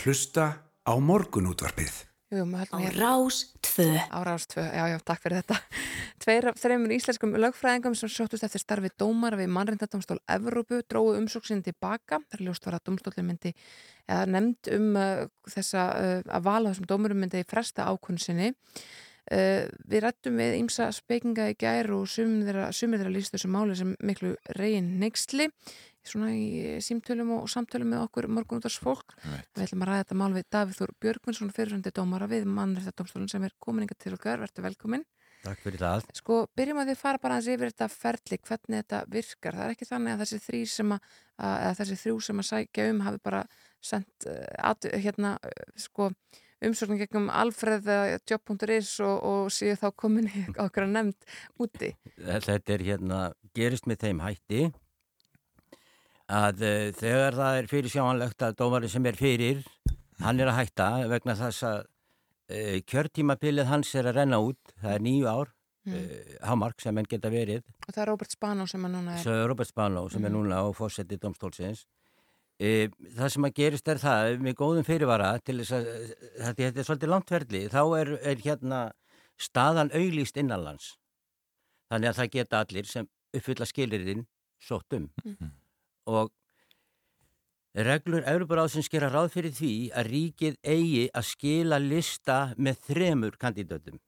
hlusta á morgunútvarpið. Jú, maður Á Rás 2 á Rástvö, já, já, takk fyrir þetta. [LAUGHS] Tveir af þreymur íslenskum lögfræðingum sem sóttust eftir starfi dómara við mannrindadómstól Evrópu dróðu umsóksin tilbaka. Það er ljóst var að dómstólinn myndi, eða nefnd um uh, þessa, uh, að vala þessum dómurum myndi fresta ákunnsinu. Uh, við rættum við ímsa spekinga í gær og sumir þeirra, sumir þeirra líst þessu máli sem miklu reygin neyksli svona í símtölum og samtölum með okkur morgunútars fólk. Veit. Við ætlum að ræða þetta mál við Davíð Þór Björgvinsson fyrirhundi dómara við mannréttadómstólun sem er komin inga til okkar, verður velkomin. Takk fyrir það. Sko, byrjum að að fara bara aðeins yfir þetta ferli, hvernig þetta virkar. Það er ekki þannig að þessi þrý sem að, að þessi þrjú sem að sækja um hafi bara sendt uh, at, hérna, uh, sko, umsóknum gegnum Alfreð eða job.is og, og séu þá komin okkar nefnd úti. Þetta er hérna, gerist með þeim hætti að uh, þegar það er fyrir sjáanlegt að dómarinn sem er fyrir, hann er að hætta vegna þess að uh, kjörtímabilið hans er að renna út, það er nýju ár, Mm. uh, hámark sem henn geta verið, Og það er Robert Spano sem að núna er. svo Robert Spano sem er Mhm. núna á fósetti domstólsins. Það sem að gerist er það, með góðum fyrirvara til þess að, þetta, þetta er svolítið langt verðli, þá er, er hérna staðan auglýst innanlands. Þannig að það geta allir sem uppfylla skilirinn sótt um. Mhm. Og reglur Európaráðsins gera ráð fyrir því að ríkið eigi að skila lista með þremur kandidötum.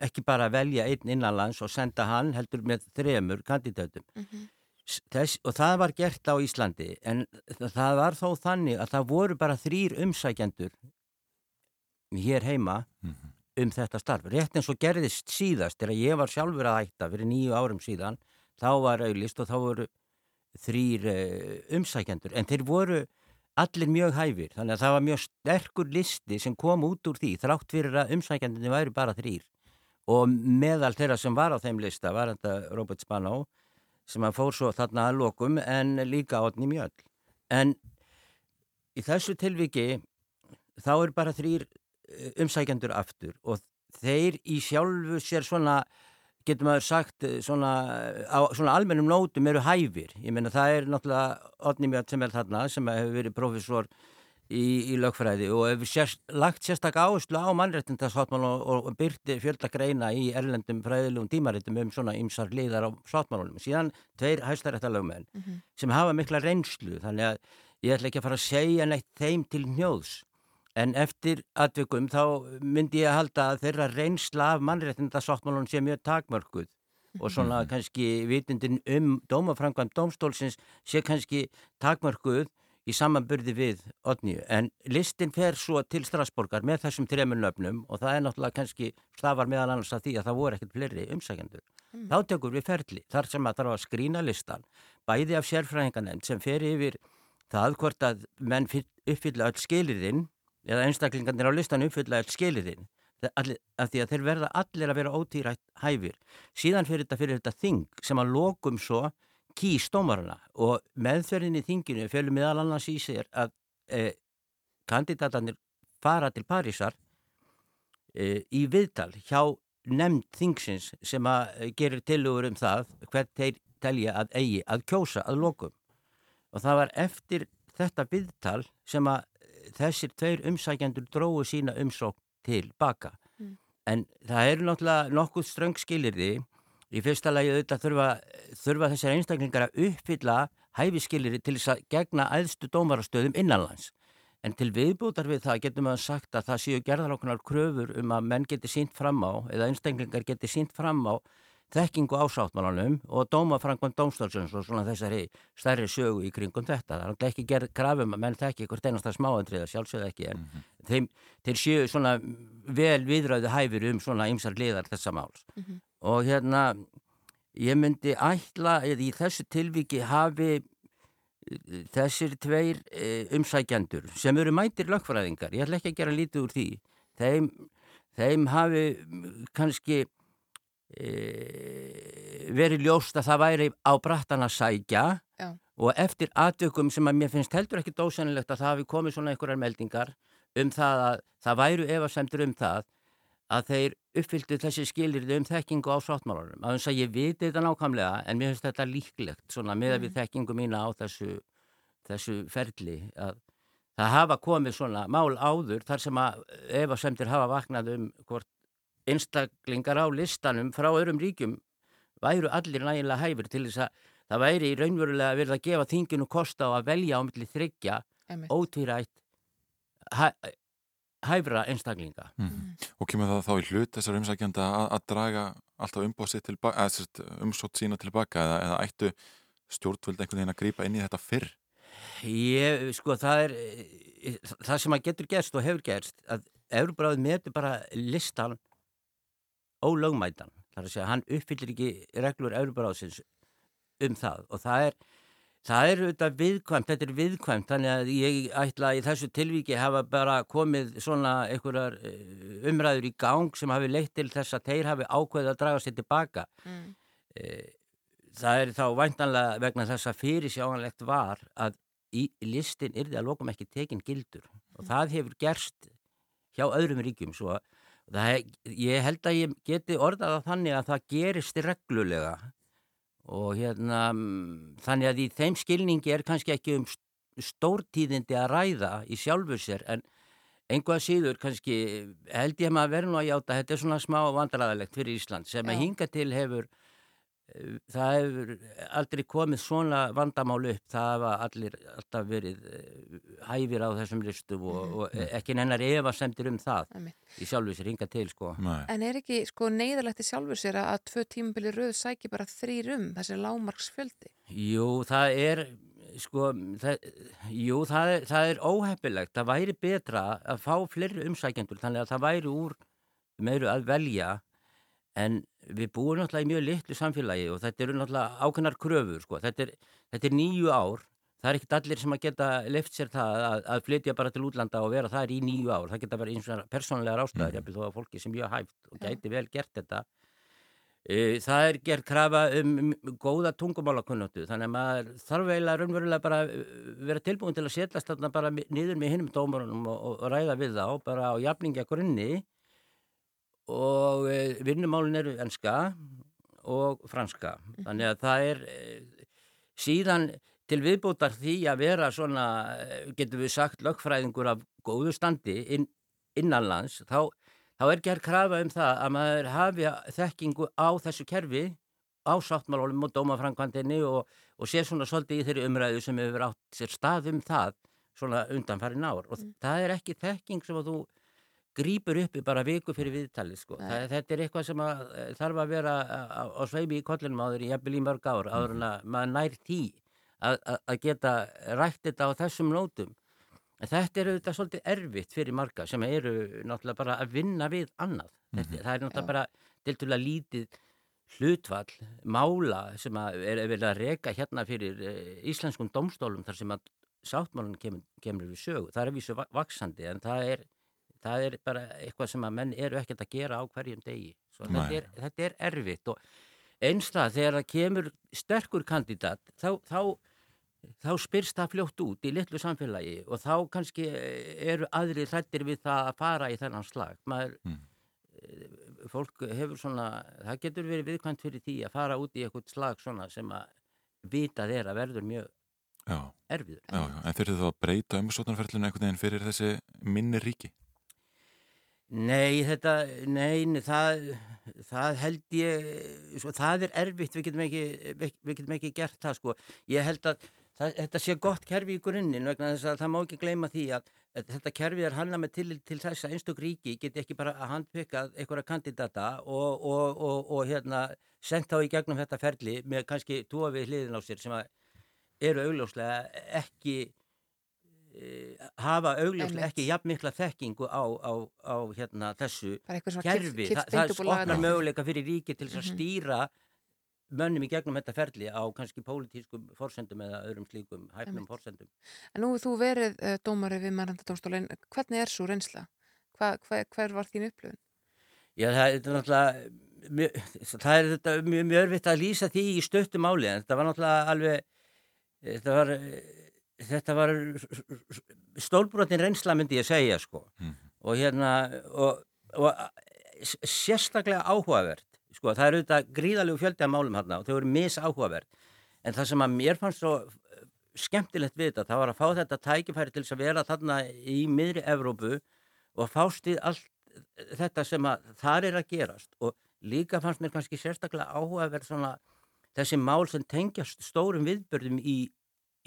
Ekki bara velja einn innanlands og senda hann heldur með þremur kandidötum. Mhm. S- Þess, og það var gert á Íslandi en það var þó þannig að það voru bara þrýr umsækjendur hér heima Mhm. um þetta starf. Rétt eins og gerðist síðast þegar ég var sjálfur að hætta fyrir nýju árum síðan þá var auðlist og þá voru þrýr uh, umsækjendur en þeir voru allir mjög hæfir þannig að það var mjög sterkur listi sem kom út úr því þrátt fyrir að umsækjendunni væri bara þrýr og meðal þeirra sem var á þeim lista var þetta Robert Spano sem að fór svo þarna að lokum en líka Otni Mjöll. En í þessu tilviki þá er bara þrýr eh, umsækjendur aftur og þeir í sjálfu sér svona, getur maður sagt, eh, svona, á svona almennum nótum eru hæfir. Ég meina það er náttúrulega Otni Mjöll sem er þarna sem hefur verið profesor í, í lögfræði og hefur sérst, lagt sérstak áherslu á mannréttindasáttmál og, og, byrti fjölda greina í erlendum fræðilegum tímaritum um svona ymsar liðar á sáttmálunum. Síðan tveir hæstaréttalögmenn Mhm. sem hafa mikla reynslu þannig að ég ætla ekki að fara að segja neitt þeim til hnjóðs en eftir atvikum þá myndi ég að halda að þeirra reynsla af mannréttindasáttmálunum sé mjög takmörkuð og [LAUGHS] svona kannski vitundin um dómaframkvæm dómstólsins sé kannski takmörkuð í samanburði við Odníu. En listin fer svo til Strasborgar með þessum þremur nöfnum og það er náttúrulega kannski stafar meðal annars að því að það voru ekkert fleiri umsækjendur. Þá tekur við ferli þar sem að þarf að skrína listan bæði af sérfræðinganend sem fer yfir það hvort að menn fyll- uppfylla öll skilirinn eða einstaklingarnir á listan uppfylla öll skilirinn af því að þeir verða allir að vera ótýrætt hæfir. Síðan fyrir þetta fyrir þetta þing sem að lokum svo kýs dómarana og meðferðin í þinginu fölur meðal annars í sér að eh, kandidatarnir fara til Parísar eh, í viðtal hjá nefnd þingsins sem að eh, gerir tilugur um það hvert þeir telja að eigi að kjósa að lokum og það var eftir þetta viðtal sem að þessir tveir umsækjandur dróðu sína umsókn til baka. Mm. en það eru náttúrulega nokkuð ströng skilirði í fyrsta lagi auðvitað þurfa, þurfa þessar einstaklingar að uppfylla hæfiskilirði til þess að gegna æðstu dómarastöðum innanlands. En til viðbútar við það getur maður sagt að það séu gerðar okkur kröfur um að menn geti sínt fram á eða einstaklingar geti sínt fram á þekkingu ásáttmálunum og dómafrangum dómstólsins og svona þessari stærri sögu í kringum þetta. Það er alltaf ekki gerð krafum að menn þekki ykkur einasta smáandriða, sjálfsögð ekki, en þeim, þeir séu svona vel viðræðu hæfur um svona ymsar liðar þessa máls. Og hérna, ég myndi ætla, eða í þessu tilviki hafi þessir tveir e, umsækjandur sem eru mætir lögfræðingar, ég ætla ekki að gera lítið úr því, þeim, þeim hafi mm, kannski verið ljóst að það væri á brattan að sækja Já. og eftir atvökum sem að mér finnst heldur ekki dósennilegt að það hafi komið svona einhverjar meldingar um það að það væru efasemtur um það að þeir uppfylltu þessi skilirði um þekkingu á sáttmálarum. Að þess að ég viti þetta nákvæmlega en mér finnst þetta líklegt svona með að við þekkingu mína á þessu, þessu ferli að það hafa komið svona mál áður þar sem að ef að semtir hafa vaknað um hvort einstaklingar á listanum frá öðrum ríkjum væru allir nægilega hæfur til þess að það væri í raunverulega verið að gefa þinginu kosta á að velja á milli þryggja ótvírætt hæ, hæfra einstaklinga. Mm. Og kemur það þá í hlut þessar umsækjanda að, að draga alltaf umbóðsitt tilbaka, eða sérst, umsótt sína tilbaka eða, eða ættu stjórnvöld einhvern veginn að grípa inn í þetta fyrr? Ég, sko, það er það sem að getur gerst og hefur gerst að Euróbráðið metur bara listan ólögmætan. Það er að segja, hann uppfyllir ekki reglur Euróbráðsins um það og það er Það er auðvitað viðkvæmt, þetta er viðkvæmt, þannig að ég ætla í þessu tilvíki hafa bara komið svona einhverjar eh, umræður í gang sem hafi leitt til þess að þeir hafi ákveðið að draga sér tilbaka. Mm. Það er þá væntanlega vegna þess að fyrir sjáanlegt var að í listin það að lokum ekki tekinn gildur og það hefur gerst hjá öðrum ríkjum svo að ég held að ég geti orðað að þannig að það gerist reglulega og hérna þannig að í þeim skilningi er kannski ekki um stórtíðindi að ræða í sjálfur sér en einhvað síður kannski held ég maður verður nú að játa þetta er svona smá vandræðilegt fyrir Ísland sem Já. að hinga til hefur það hefur aldrei komið svona vandamál upp, það hafa allir alltaf verið hæfir á þessum listum og, mm. og ekki nennar Eva semtir um það Æmi. í sjálfur sér hinga til sko. En er ekki sko neyðalegt í sjálfur sér að tvö tímabili rauð sæki bara þrýr um þessi lágmarksfjöldi? Jú, það er sko, það, jú, það er, það er óheppilegt, það væri betra að fá fleiri umsækjendur þannig að það væri úr meiru að velja en við búum náttúrulega í mjög litlu samfélagi og þetta eru náttúrulega ákveðnar kröfur sko. þetta, er, þetta er nýju ár. Það er ekkert allir sem að geta left sér það að, að flytja bara til útlanda og vera þar í nýju ár, það geta verið eins og persónlegar ástæðar, mm. þó að fólki sem mjög hægt og gæti vel gert þetta. E, það er gert krafa um, góða tungumálakunnóttu þannig að maður þarf eiginlega raunverulega bara e, vera tilbúin til að setjast þarna bara niður með hinnum dómarunum og, og, ræða við þá bara á jafningja grunni og eh, vinnumálin eru enska og franska. Mhm. Þannig að það er eh, síðan til viðbútar því að vera svona, eh, getur við sagt, lögfræðingur af góðu standi inn, innanlands, þá, þá er gerð krafa um það að maður hafi þekkingu á þessu kerfi, á sáttmálólum og dómafrankvandinni og, og sé svona svolítið í þeirri umræðu sem hefur átt sér stað um það svona undanfærin ár. Og mm. það er ekki þekking sem að þú grýpur uppi bara viku fyrir viðtalið sko. Það, þetta er eitthvað sem að, eh, þarf að vera á, sveimi í kollinum áður í jafnvel í mörg ár áður en að maður nær tí að, að geta rætt þetta á þessum nótum. En þetta er auðvitað svolítið erfitt fyrir marga sem eru náttúrulega bara að vinna við annað. Þetta, mm -hmm. Það er náttúrulega bara til til að lítið hlutfall, mála sem að er vel að reyka hérna fyrir uh, íslenskum domstólum þar sem að sáttmálun kemur, kemur við sögu. Það er vísu vaksandi en það er það er bara eitthvað sem að menn eru ekkert að gera á hverjum degi þetta er, þetta er erfitt og einstað þegar það kemur sterkur kandidat þá, þá, þá spyrst það fljótt út í litlu samfélagi og þá kannski eru aðri hrættir við það að fara í þennan slag maður mm. fólk hefur svona það getur verið viðkvæmt fyrir því að fara út í eitthvað slag svona sem að vita þeirra verður mjög já. erfiður já, já. En þurfið þú að breyta umsóknarferðlinu einhvern veginn fyrir þessi minni ríki? Nei, þetta, nei, það, það held ég, sko, það er erfitt, við getum ekki, við, við getum ekki gert það, sko. Ég held að það, þetta sé gott kerfi í grunninn vegna þess að það má ekki gleyma því að, að þetta kerfi er hanna með til, til þess að einstök ríki geti ekki bara að handpeka einhverja kandidata og, og, og, og hérna, sendt þá í gegnum þetta ferli með kannski tóa við hliðin á sér sem eru augljóslega ekki hafa augljóslega ekki jafn mikla þekkingu á, á, á hérna, þessu kerfi. Þa, það opnar möguleika fyrir ríki til að mm -hmm. stýra mönnum í gegnum þetta ferli á kannski pólitískum fórsendum eða öðrum slíkum hæfnum fórsendum. En nú þú verið uh, dómari við mannandadómstólinn, hvernig er svo reynsla? Hva, hva, hver var þín upplöfun? Já, það er náttúrulega mjög, það er þetta mjög, mjög örfitt að lýsa því í stöttum áli en þetta var náttúrulega alveg þetta var þetta var stólbrotin reynsla myndi ég segja sko. Mm. og hérna og, og sérstaklega áhugavert sko. Það eru þetta gríðalegu fjöldi af málum hérna og þau eru misáhugavert. En það sem að mér fannst svo skemmtilegt við þetta, það var að fá þetta tækifæri til að vera þarna í miðri Evrópu og fást í allt þetta sem að þar er að gerast. Og líka fannst mér kannski sérstaklega áhuga að vera svona þessi mál sem tengjast stórum viðbörðum í,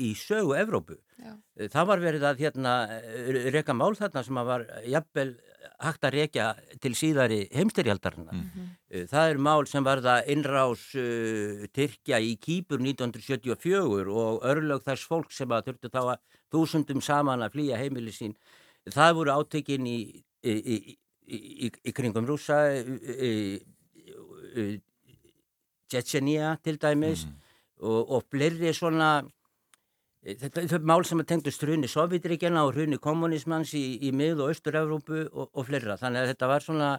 í sögu Evrópu. Já. Það var verið að hérna, reyka mál þarna sem var jafnvel hægt að reykja til síðari heimstyrjaldarna. Mm -hmm. Það er mál sem var það innrás uh, Tyrkja í Kýpur 1974 og örlög þess fólk sem að þurftu þá að þúsundum saman að flýja heimili sín. Það voru átökin í, í, í, í kringum rúsa, Tjetjenia til dæmis mm. og, og flerri svona Þetta er mál sem að tengdust hrunni Sovjetríkjana og hrunni kommunismans í, í mið- og austur-Európu og, og fleira. Þannig að þetta var svona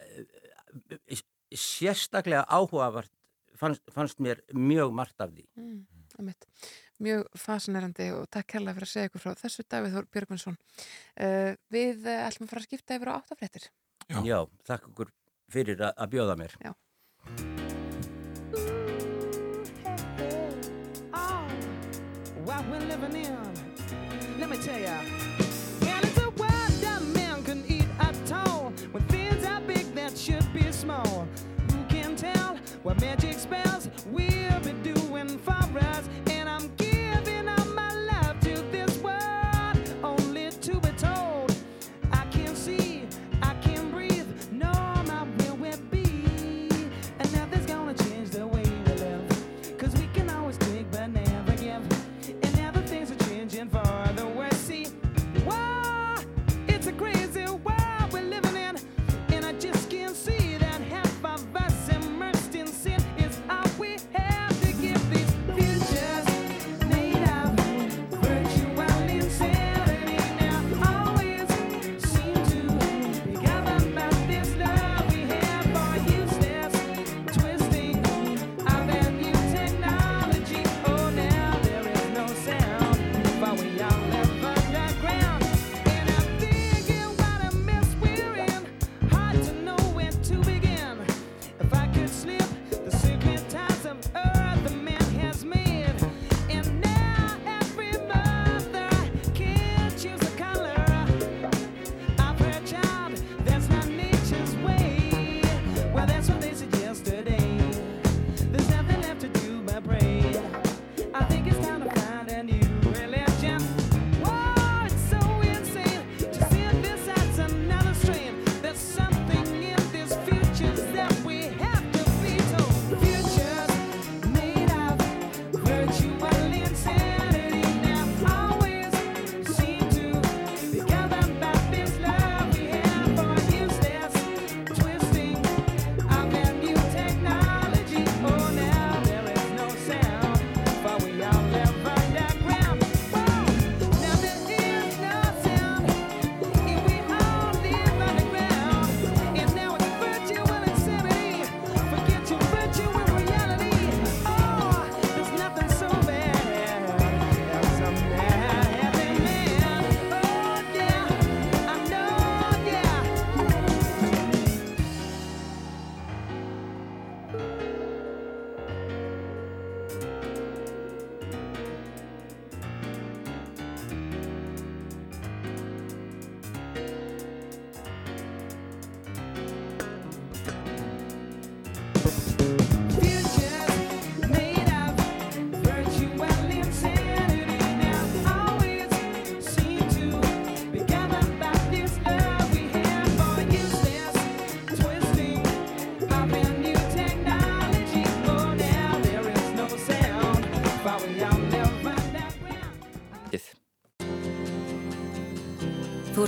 e, sérstaklega áhugavart fannst, fannst mér mjög margt af því. Mm, mjög fascinerandi og takk kærlega fyrir að segja ykkur frá þessu Davíð Þór Björgvinsson. Uh, við ætlum að fara að skipta yfir á áttafréttir. Já. Já, takk okkur fyrir að bjóða mér. Já. yeah.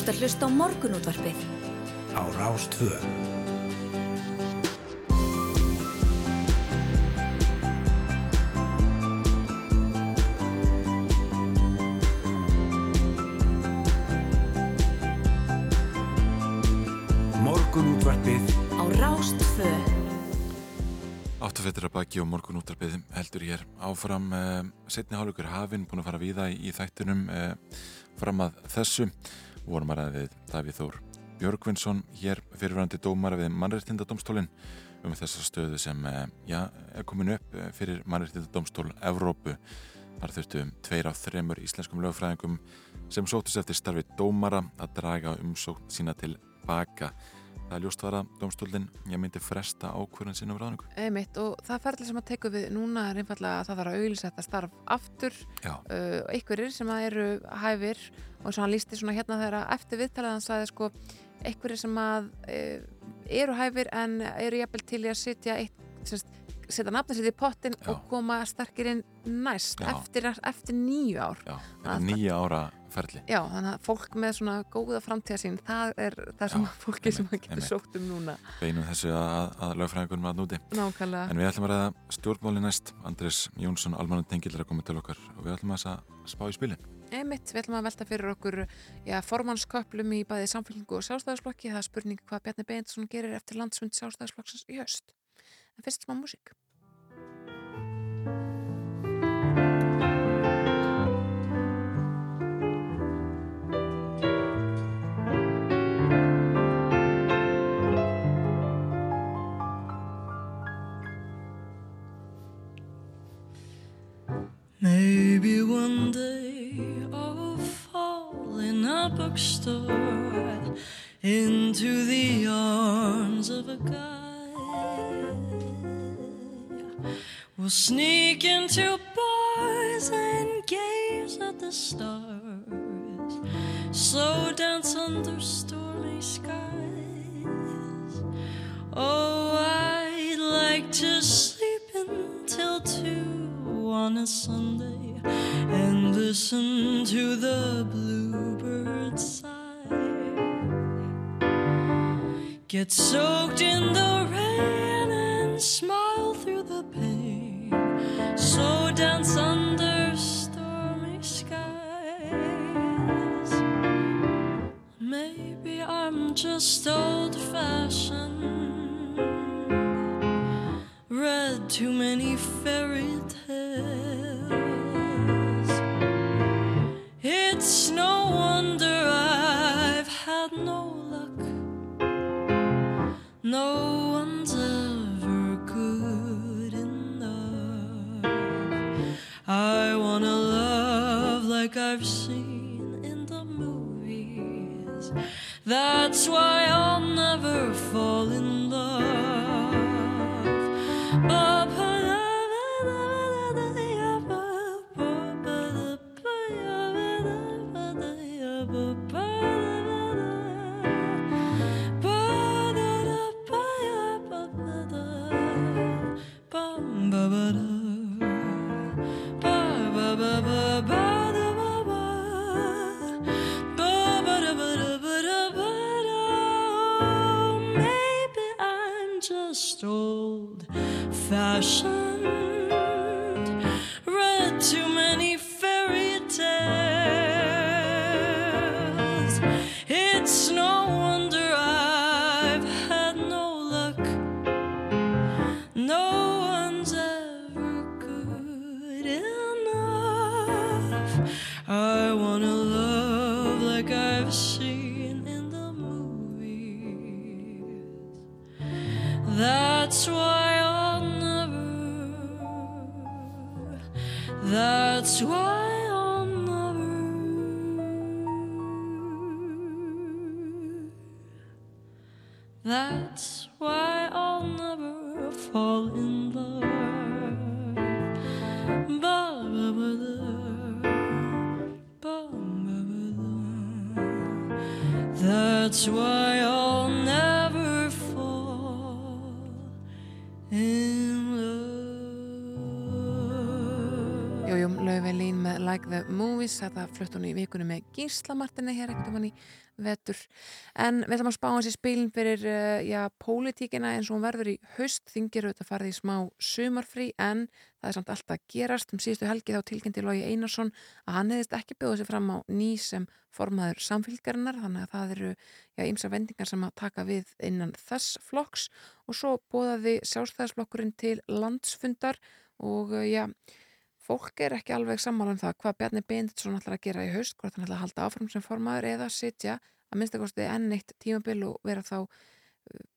Ert að hlusta á morgunútvarpið á Rástvö. Morgunútvarpið á Rástfö. Áttafettir að baki og morgun útarpið heldur hér áfram uh, setni hálfleikur hafinn búin að fara víða í, í þættunum uh, fram að þessu vorum að ræðið Davíð Þór Björgvinsson hér fyrirvændi dómara við mannreittindadómstólinn um þessa stöðu sem uh, já, er komin upp fyrir mannreittindadómstól Evrópu Þar þurftu um tveir af þremur íslenskum lögfræðingum sem sótist eftir starfi dómara að draga umsókn sína til baka. Það er ljóst var að domstólinn ég myndi fresta ákvörðin sinum ráðningu. Einmitt, og það ferðli sem að teku við núna er einfallega að það þarf að auðvisa þetta starf aftur uh, einhverjir sem að eru hæfir og svo hann lísti svona hérna þegar eftir viðtalið hann sagði sko einhverjir sem að uh, eru hæfir en eru jafnvel til í að sitja eitt, semst, setja nafna sitt í pottin Já. og koma sterkir inn næst Já. eftir, eftir nýju ár Já, þetta er nýja ára ferli. Já, þannig að fólk með svona góða framtíða sín, það er það sem að fólki sem að getur sótt um núna Beinum þessu að, að lögfræðingunum að núti. Nákvæmlega En við ætlum að ræða stjórnmáli næst. Andris Jónsson, almanum tengil er að koma til okkar og við ætlum að spá í spilin. Einmitt, við ætlum að velta fyrir okkur já, formannsköplum í bæði samfélgingu og sjálfstæðarsflokki. Það er spurning hvað Bjarni Beintsson gerir eftir landsfund sjálfstæðarsflokksins í höst. En fyrst smá músík. Maybe one day bookstore into the arms of a guy. We'll sneak into bars and gaze at the stars, slow dance under stormy skies. Oh, I'd like to sleep until two on a Sunday and listen to the bluebirds sigh. Get soaked in the rain and smile through the pain. So dance under stormy skies. Maybe I'm just old fashioned. Read too many fairy tales. It's no wonder I've had no luck. No one's ever good enough. I wanna love like I've seen in the movies. That's why I'll never fall in love. Movies, þetta flutt hún í vikunni með Gíslamartinni hér ekkert um hann í vetur. En við ætlum að spá hans í spilin fyrir, uh, já, pólitíkina eins og hún verður í haust, þingir auðvitað farið í smá sumarfrí, en það er samt alltaf gerast. Um síðustu helgi þá tilkynnti Lógi Einarsson að hann hefðist ekki bjóðið sér fram á ný sem formaður samfélgarinnar, þannig að það eru, já, ymsa vendingar sem að taka við innan þess flokks og svo bóðaði sjálfstæðisflokkurinn til landsfundar og, uh, já, fólk er ekki alveg sammála um það hvað Bjarni Benditsson ætlar að gera í haust, hvort hann ætlar að halda áfram sem formaður eða sitja að minnstakosti enn eitt tímabil og vera þá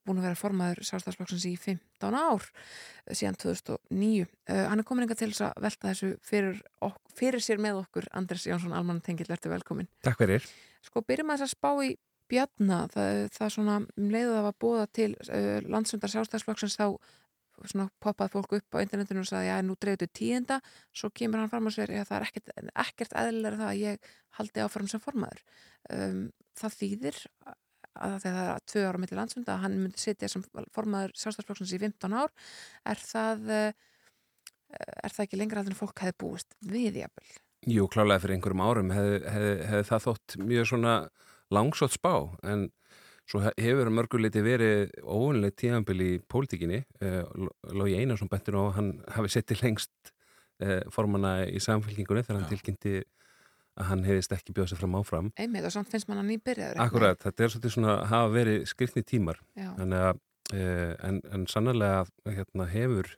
búin að vera formaður sjálfstæðsflokksins í 15 ár eh, síðan 2009. Uh, hann er komin enga til þess að velta þessu fyrir, ok, fyrir sér með okkur Andres Jónsson, almann tengill, ertu velkomin. Takk fyrir. Sko, byrjum að þess að spá í Bjarna, það, það svona um leiðu það var búða til uh, landsundar sjálfstæðsflokksins þá svona poppaði fólk upp á internetinu og sagði já, nú dreifðu tíðenda, svo kemur hann fram og segir, já, það er ekkert, ekkert eðlilega það að ég haldi áfram sem formaður um, það þýðir að það er tvö ára millir landsfunda að hann myndi sitja sem formaður sjálfstæðsflokksins í 15 ár er það uh, er það ekki lengra að þannig fólk hefði búist við jafnvel? Jú, klálega fyrir einhverjum árum hefði hef, hef það þótt mjög svona langsótt spá en svo hefur mörguleiti verið óunlega tíðanbili í pólitíkinni. Eh, Lógi Einarsson bentur og hann hafi settið lengst eh, formana í samfélkingunni þegar hann tilkynnti að hann hefist ekki bjóðið sér fram áfram. Einmitt og samt finnst mann að nýbyrjaður Akkurat, þetta er svolítið svona að hafa verið skrifni tímar. Að, eh, en, en sannarlega hérna, hefur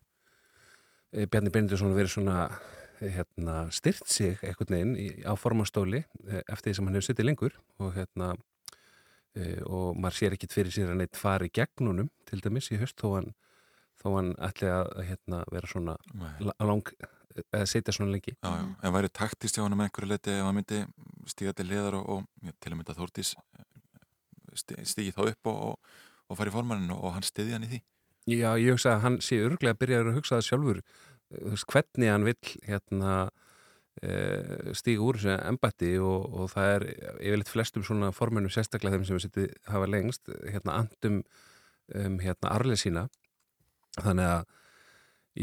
Bjarni Benediktsson verið svona hérna, styrt sig veginn í, á formastóli eftir því sem hann hefur sittið lengur. Og hérna og maður sér ekkit fyrir sér að neitt fari gegnunum til dæmis í höst þó hann, þó hann ætli að hérna, vera svona lang eða setja svona lengi. Já, já. En væri taktist hjá hann með einhverju leti ef hann myndi stíga til liðar og, og já, til að mynda Þórtís stígi þá upp og, og, og fari í formaninu og hann stiði hann í því. Já, ég hugsa að hann sé örglega að byrja að hugsa það sjálfur. Veist, hvernig hann vill hérna Eh, stíga úr þessu embatti og, og það er yfirleitt flestum svona formenu sérstaklega þeim sem við setjum hafa lengst hérna andum um, hérna arlið sína. Þannig að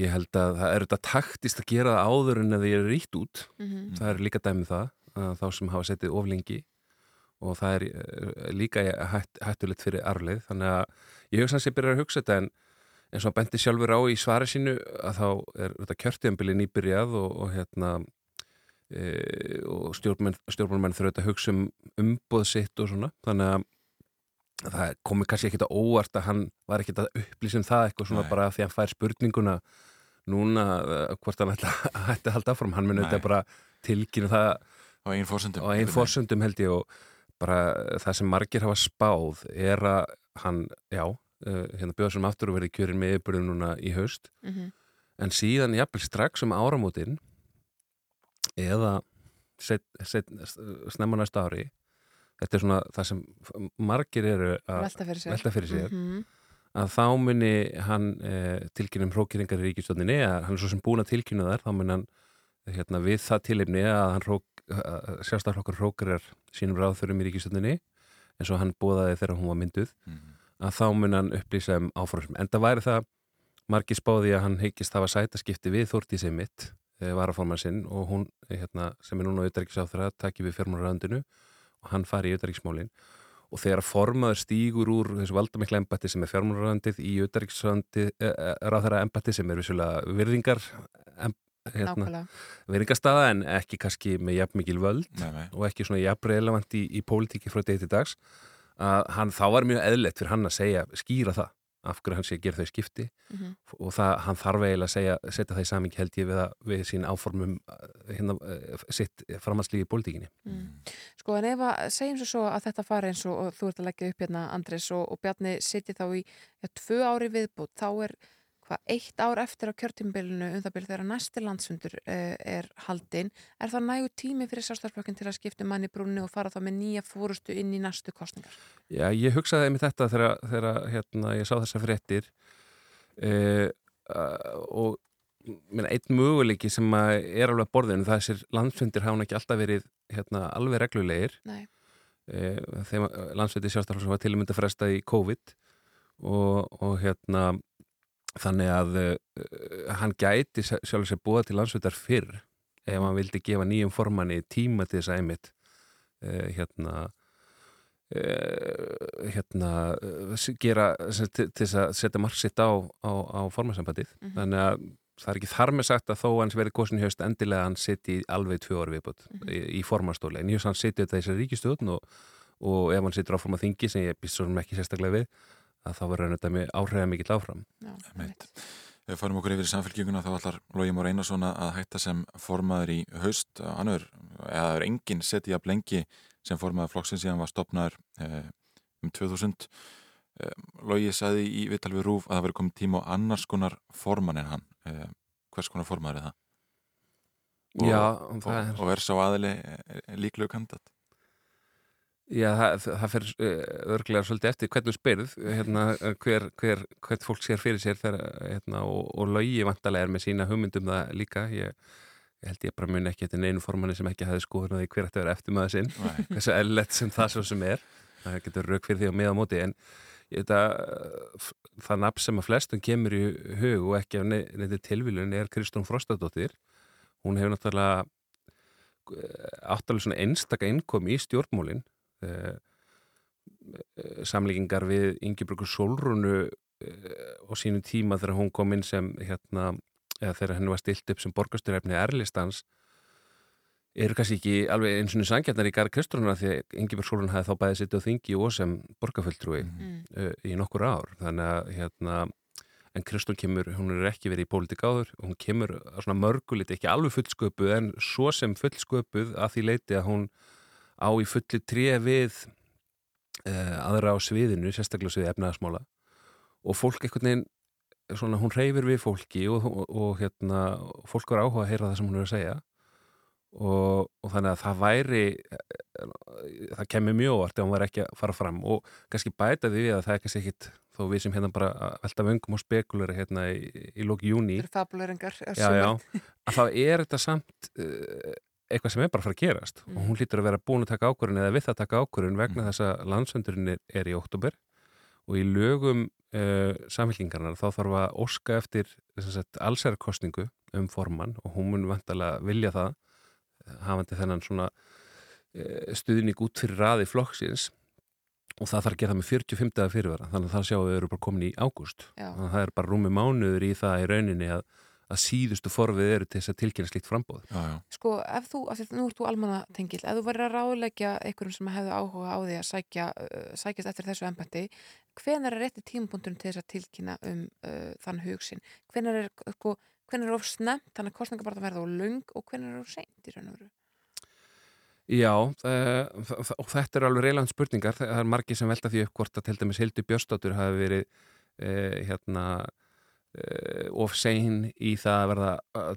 ég held að það er þetta taktist að gera það áður en að því er ríkt út. Mm. -hmm. það er líka dæmið um það þá sem hafa setið oflengi og það er uh, líka hætt, hættulegt fyrir arlið þannig að ég hugsa að það sé byrjar að hugsa þetta en eins og að bendi sjálfur á í svari sínu að þá er þetta kjörtjömbili nýbyrjað og, og hérna e, og stjórnmálmenn þurfa að hugsa um umboð sitt og svona. Þannig að það komi kannski ekkit að óvart að hann var ekkit að upplýsa um það eitthvað svona Nei. bara því að hann fær spurninguna núna uh, hvort hann [LAUGHS] ætti að halda áfram, hann muni þetta bara tilkynna það á einn fórsöndum, fórsöndum held ég og bara það sem margir hafa spáð er að hann, já uh, hérna bjóða sem aftur og verið kjörin með yfirbyrðum núna í haust. Mm -hmm. en síðan jafnvel strax um áramótin eða set, set, snemma næsta ári þetta er svona það sem margir eru að velta fyrir sér, velta fyrir sér mm -hmm. að þá muni hann eh, tilkynum hrókeringar í ríkistöndinni að hann er svo sem búin að tilkynu þar þá muni hann hérna, við það tilifni að hann sérstaflokkur hrókerar sínum ráðförum í ríkistöndinni eins og hann bóðaði þegar hún var mynduð mm -hmm. að þá muni hann upplýsa um áframsum en það væri það margir spáði að hann heikist hafa sætaskipti við Þórtísið mitt varaforman sinn og hún hérna, sem er núna auðverksáþra takkir við fjármálaröndinu og hann fari í auðverksmálinn og þegar formaður stýgur úr þessu valdamikla embatti sem er fjármálaröndið í auðverksröndi e, e, ráðhæra embatti sem er vissulega virðingar em, hérna, virðingarstaða en ekki kannski með jafn mikil völd nei, nei. og ekki svona jafn relevant í, í pólitíki frá degi til dags að hann þá var mjög eðlert fyrir hann að segja, skýra það af hverju hann sé að gera þau skipti mm -hmm. og það, hann þarf eiginlega að segja, setja það í saming held ég við, að, við sín áformum eh, hérna, eh, sitt framhanslífi í pólitíkinni. Mm. Sko en ef að segjum svo að þetta fari eins og, og þú ert að leggja upp hérna Andres og, og Bjarni setji þá í ja, tvö ári viðbútt, þá er hvað eitt ár eftir á kjörtímbilinu um það byrju þegar næsti landsfundur uh, er haldinn, er það nægu tími fyrir sástaflokkin til að skipta manni brúni og fara þá með nýja fórustu inn í næstu kostningar? Já, ég hugsaði með þetta þegar, þegar hérna, ég sá þessa fréttir uh, og minna, einn möguleiki sem er alveg borðinu, það er sér landsfundir hafa ekki alltaf verið hérna, alveg reglulegir uh, þegar landsfundir sástaflokkin var til að mynda fresta í COVID og, og hérna þannig að uh, hann gæti sjálf sér búa til landsveitar fyrr ef hann vildi gefa nýjum formanni tíma til þess að einmitt uh, hérna uh, hérna gera til þess að setja margsitt á, á, á formansambandið mm -hmm. þannig að það er ekki þar með sagt að þó hans verið kosin í haust endilega hann seti alveg tvö orði viðbútt mm -hmm. í, í formanstóli en ég hans seti þetta í þessari ríkistöðun og, og ef hann setur á formað þingi sem ég býst svo ekki sérstaklega við að þá verður þetta með áhrifa mikill áfram. Já, Við farum okkur yfir í samfélgjuguna þá ætlar Lógi Mór Einarsson að hætta sem formaður í haust, annur, eða er enginn setið jafn lengi sem formaður flokksins síðan var stopnaður eh, um 2000. Lógi sagði í viðtal við Rúf að það veri komið tíma á annars konar forman en hann uh, hvers konar forman er það? Og, Já, og, það er... og verð sá aðili líklegu kandidat Já, það, það fer örglega svolítið eftir hvernig spyrð hérna, hver, hver, hvert fólk sér fyrir sér þegar, hérna, og, og Lógi vantarlega er með sína hugmyndum það líka. Ég, ég held ég bara mun ekki eftir neinu formanni sem ekki hafi skoðun að því hver ætti að vera eftir maður sinn [LAUGHS] hversu ellett sem það svo sem er. Það getur rauk fyrir því á miða móti en þetta, það nafn sem að flestum kemur í hug og ekki af neyndi tilvílun er Kristún Frostadóttir. Hún hefur náttúrulega áttalega svona einstaka innkom í stjórnmólin eh, samlíkingar við Ingeborgur Solrunu eh, á sínum tíma þegar hún kom inn sem hérna, eða þegar henni var stilt upp sem borgasturefni Erlistans eru kannski ekki alveg eins og sangjarnar í Garð Kristrúna því að Ingeborg Solrun hafi þá bæðið sitt á þingi og sem borgarfulltrúi mm. uh, í nokkur ár þannig að hérna en Kristún kemur, hún er ekki verið í pólitík áður og hún kemur svona mörguliti, ekki alveg fullsköpuð en svo sem fullsköpuð að því leiti að hún á í fulli tré við uh, aðra á sviðinu, sérstaklega sviði efnaðasmála og fólk einhvern veginn svona hún reyfir við fólki og, og, og hérna, fólk var áhuga að heyra það sem hún er að segja. Og, og þannig að það væri það kemur mjög óvart ef hún væri ekki að fara fram. Og kannski bæta því að það er kannski ekkit þó við sem hérna bara velta vöngum og spekulur hérna í, í lóki júni Það er að þá er þetta samt uh, eitthvað sem er bara að fara að gerast. Mm. og hún lítur að vera búin að taka ákvörðun eða við það taka ákvörðun vegna mm. þess að landsöndurinn er, er í oktober og í lögum uh, samfélkingarnar þá þarf að óska eftir allsærkostningu um formann og hún mun vantalega vilja það hafandi þennan svona uh, stuðning út fyrir raði flokksins. Og það þarf að gera það með 45 dagar fyrirvara þannig að það sjáum við eru bara komin í ágúst. Þannig að það er bara rúmi mánuður í það í rauninni að, að síðustu forfið eru til þess að tilkynna slíkt frambóð já, já. Sko, ef þú, af því nú ert þú almannatengil ef þú verður að ráðleggja einhverjum sem hefðu áhuga á því að sækja, uh, sækjast eftir þessu embætti, hvenar er rétti tímapunkturinn til þess að tilkynna um uh, þann hugsin? Hvenar er, sko, hvenar er of snemt, þannig að kostningabarta verða og lung og hvenar er of seint í raun og veru? Já, uh, og þetta er alveg reyland spurningar. Það er margi sem velta því upp hvort að til dæmis Hildur Björnstóttur hafi verið uh, hérna, of sein í það að verða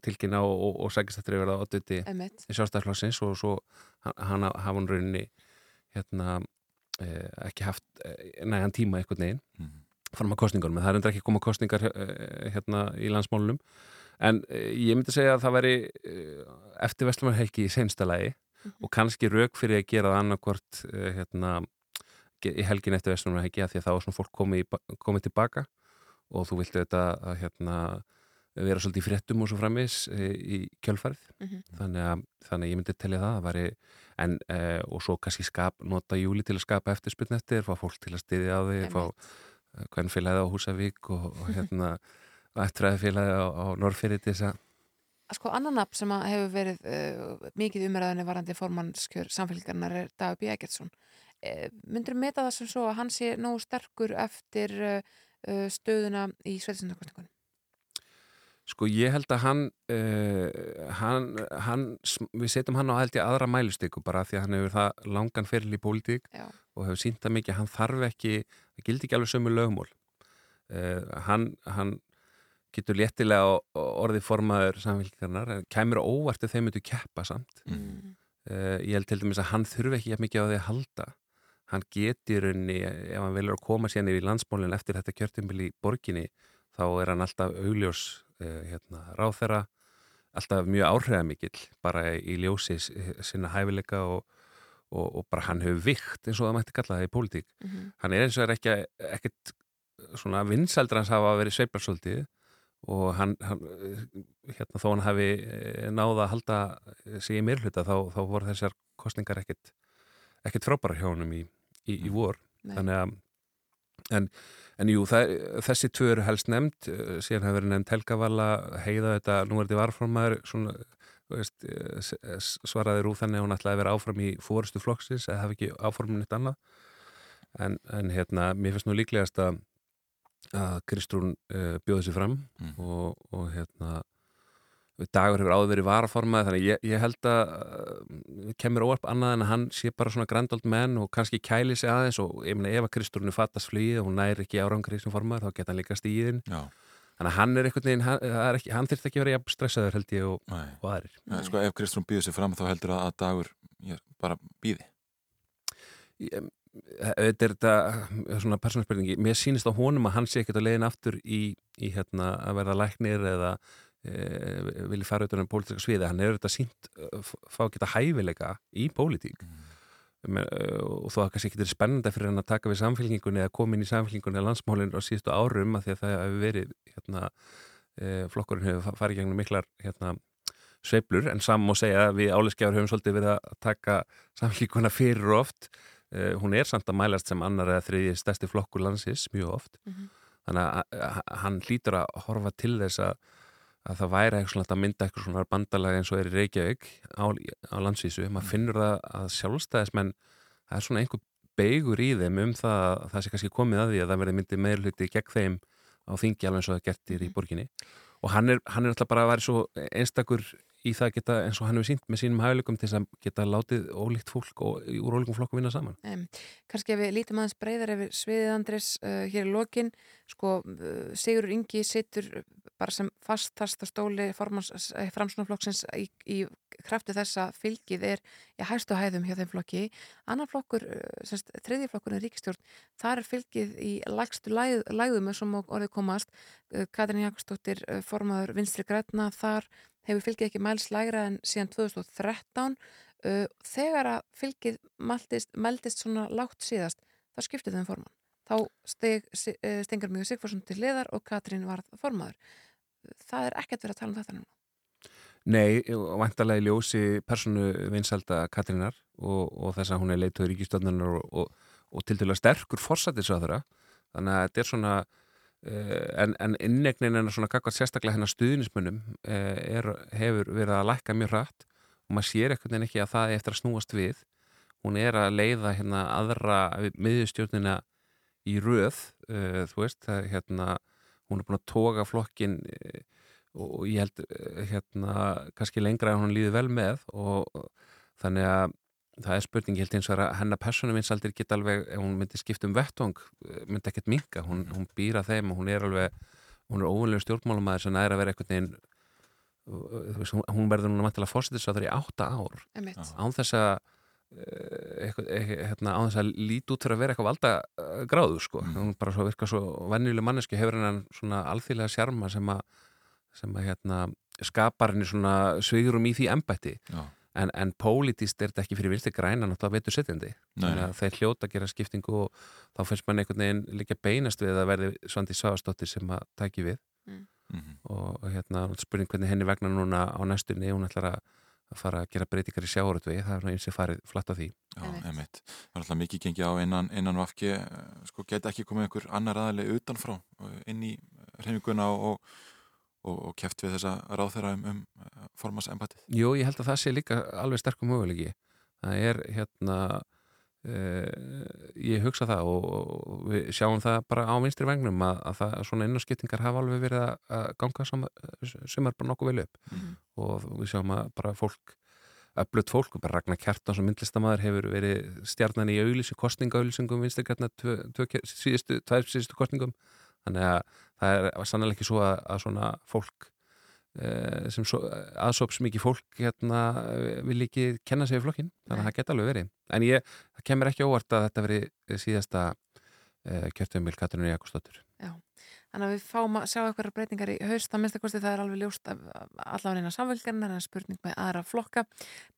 tilkynna og, og, og sækist eftir að verða oddviti í sjálfstæðarflósins og svo hann hafa hann rauninni hérna, ekki haft nægan tíma eitthvað neginn mm. fram að kostningunum. Það er endur ekki koma kostningar hérna í landsmálunum en ég myndi segja að það veri eftir Vestlumarhelgi í sensta lagi Mm -hmm. og kannski rauk fyrir að gera það annarkvort hérna, í helgin eftir vestunum að því að þá er svona fólk komið, komið tilbaka og þú viltu þetta að hérna, vera svolítið í fréttum og svo framis uh, í kjölfarið mm -hmm. þannig, að, þannig að ég myndi telja það að væri en, uh, og svo kannski skap, nota júli til að skapa eftirspiln eftir fá fólk til að styðja á því fá hvern félagið á Húsavík og, og hérna [LAUGHS] eftiræði félagið á, á Norrfyrir til þess að Sko annan nafn sem hefur verið uh, mikið umræðinni varandi formannskjör samfélgarnar er Dagur B. Eggertsson. Uh, myndur þú meta það sem svo að hann sé nógu sterkur eftir uh, stöðuna í sveitinsunarkostningunum? Sko ég held að hann, hann, hann við setjum hann á held í aðra mælustyku bara því að hann hefur það langan feril í pólitík Já. og hefur sínt það mikið að hann þarf ekki, það gildi ekki alveg sömu lögmól. Hann, hann getur léttilega orðið formaður samfélgarnar, kemur óvart ef þeim myndu keppa samt mm. uh, ég held til dæmis að hann þurfi ekki mikið á því að halda hann getur unni, ef hann velur að koma sérnir í landsmólinn eftir þetta kjörtumbil í borginni, þá er hann alltaf augljós uh, hérna, ráþera alltaf mjög áhrifamikill bara í ljósi sinna hæfileika og, og, og bara hann hefur vikt eins og það mætti kalla það í pólitík mm -hmm. hann er eins og er ekki ekkert svona vinsaldra hans hafa verið sveiparsöldið og hann, hann hérna, þó hann hafi eh, náða að halda sig í meirhluta þá, þá voru þessar kostningar ekkert, ekkert frábæra hjá hann í, í, í vor Nei. þannig að en, en jú, það, þessi tvö eru helst nefnd eh, síðan hefur verið nefnd Helgavalla heiða þetta, nú er þetta varframæður svona, veist, eh, svaraði rú þannig að hún ætlaði að vera áfram í fórustu flokksins eða hafi ekki áformin eitt annað en, en hérna, mér finnst nú líklegast að að Kristrún uh, bjóði sér fram mm. og, og hérna dagur hefur áður verið varaformað þannig ég, ég held að uh, kemur óarp annað en að hann sé bara svona grandold menn og kannski kæli sig aðeins og ég meina ef að Kristúrinu fattast flýið og hún næri ekki árangri sem formaður þá geta hann líka stíðin Já. þannig að hann er einhvern veginn hann, hann þurft ekki að vera stressaður held ég og, og aðrir. Nei, sko, ef Kristrún býður sér fram þá heldur að, að dagur ég, bara býði auðvitað er þetta eh, svona persónarspurningi, mér sýnist á honum að hann sé ekkert að leiðin aftur í, í hérna, að verða læknir eða vilja fara auðvitað um pólitíska sviði, hann hefur þetta sínt eh, fá að geta hæfileika í pólitík. Mm. og þó að kannski ekki er spennanda fyrir hann að taka við samfélkingunni eða koma inn í samfélkingunni eða landsmálinn á síðustu árum að því að það hefur verið hérna, flokkurinn hefur fa- farið gegnum miklar hérna, sveiflur. En saman má segja að við áleiskjafur höfum svolítið verið að taka samfélkinguna fyrir oft. Hún er samt að mælast sem annar eða þriði stærsti flokkur landsins mjög oft. Mhm. þannig að, að hann hlýtur að horfa til þess að, að það væri eitthvað svona að mynda eitthvað svona bandalega eins og er í Reykjavík á, á landsvísu, maður finnur það að sjálfstæðismenn, það er svona einhver beigur í þeim um það að það sé kannski komið að því að það verði myndið meirluti gegn þeim á þingi alveg eins og það gertir í borginni. Og hann er, hann er alltaf bara að vera svo einstakur í það að geta eins og hann hefur sínt með sínum hæfileikum til þess að geta látið ólíkt fólk og úr ólíkum flokku vinna saman. Um, kannski ef við lítum aðeins breyðar yfir sviðið Andris uh, hér í lokin sko, uh, Sigurur Ingi situr bara sem fastast á stóli framsunaflokksins í, í krafti þess að fylgið er í hæstu hæðum hjá þeim flokki. Annar flokkur, uh, semst, þriðji flokkur er ríkistjórn, þar er fylgið í lægstu læð, lægðum sem orðið komast. Uh, Katrin Jakobsdóttir uh, formaður vinstri grætna, þar hefur fylgið ekki mæls lægra en síðan 2013 Uh, þegar að fylgið mæltist, mæltist svona lágt síðast þá skiptið þeim formann. Þá steg, uh, stengur mjög Sigfarsson til liðar og Katrín var formaður. Það er ekkert verið að tala um þetta núna. Nei, vantarlega í ljósi personu vinsalda Katrínar og, og þess að hún er leituður ríkistöndunar og, og, og til dæla sterkur fórsatisraðura þannig að þetta er svona uh, en, en innegnin en svona kakvað sérstaklega hennar stuðnismunum uh, er, hefur verið að lækka mjög hratt. Og maður sér ekkert en ekki að það er eftir að snúast við. Hún er að leiða hérna aðra miðjustjórnina í röð uh, þú veist, það, hérna hún er búin að toga flokkin og ég held hérna kannski lengra en hún líði vel með og þannig að það er spurning, ég held eins og að hennar personuvinsaldir geta alveg, ef hún myndi skipta um vettvang myndi ekkert minka, hún, hún býra þeim og hún er alveg, hún er óvunlega stjórnmálumæður sem er að vera einhvern veginn veist, hún verður núna mættilega fórsettisáður í átta ár án þess að eitthvað, hérna, án þess að líti út fyrir að vera eitthvað valda gráðu sko. Mm. hún bara svo virka svo venjuleg manneski hefur hennan svona alþýðlega sjarma sem að, sem að hérna, skapar henni svona svigurum í því embætti Já. En, en pólitist er þetta ekki fyrir vinsti græna náttúrulega veitur setjandi. Þeir hljóta að gera skiptingu og þá finnst mann einhvern veginn líka beinast við að verði Svandi Svavastóttir sem að tæki við. Mm. Mhm. og hérna spurning hvernig henni vegna núna á næstunni. Hún ætlar að að fara að gera breytingar í sjáuröldvegi það er eins og farið flatt á því. Já, einmitt. Það er alltaf mikið gengið á innan, innan vafki, sko geta ekki komið einhver annar aðaleg utanfrá uh, inn í reyninguna og, og, og keft við þessa ráþeira um, um formasembætið. Jú, ég held að það sé líka alveg sterkum mögulegi það er hérna uh, ég hugsa það og, og við sjáum það bara á vinstri vegnum að, að það, svona innarskiptingar hafa alveg verið að, ganga sem er bara nokkuð vel upp Mhm. og við sjáum að bara fólk öflut fólk og bara Ragnar Kjartan sem myndlistamæður hefur verið stjarnan í auðlýsing, kostningaauðlýsingum vinstirkarna síðustu, tvær síðustu kostningum þannig að það er sannlega ekki svo að, að svona fólk eh, sem svo, aðsóps mikið fólk hérna vil ekki kenna sig í flokkin, þannig að það geta alveg verið. En ég, það kemur ekki óvart að þetta veri síðasta eh, kjörtumil Katrinu Jakobsdóttur. Þannig að við fáum að sjá eitthvað breytingar í haust, það að kosti það er alveg ljóst allavega eina samfélgarnar en spurning með aðra flokka.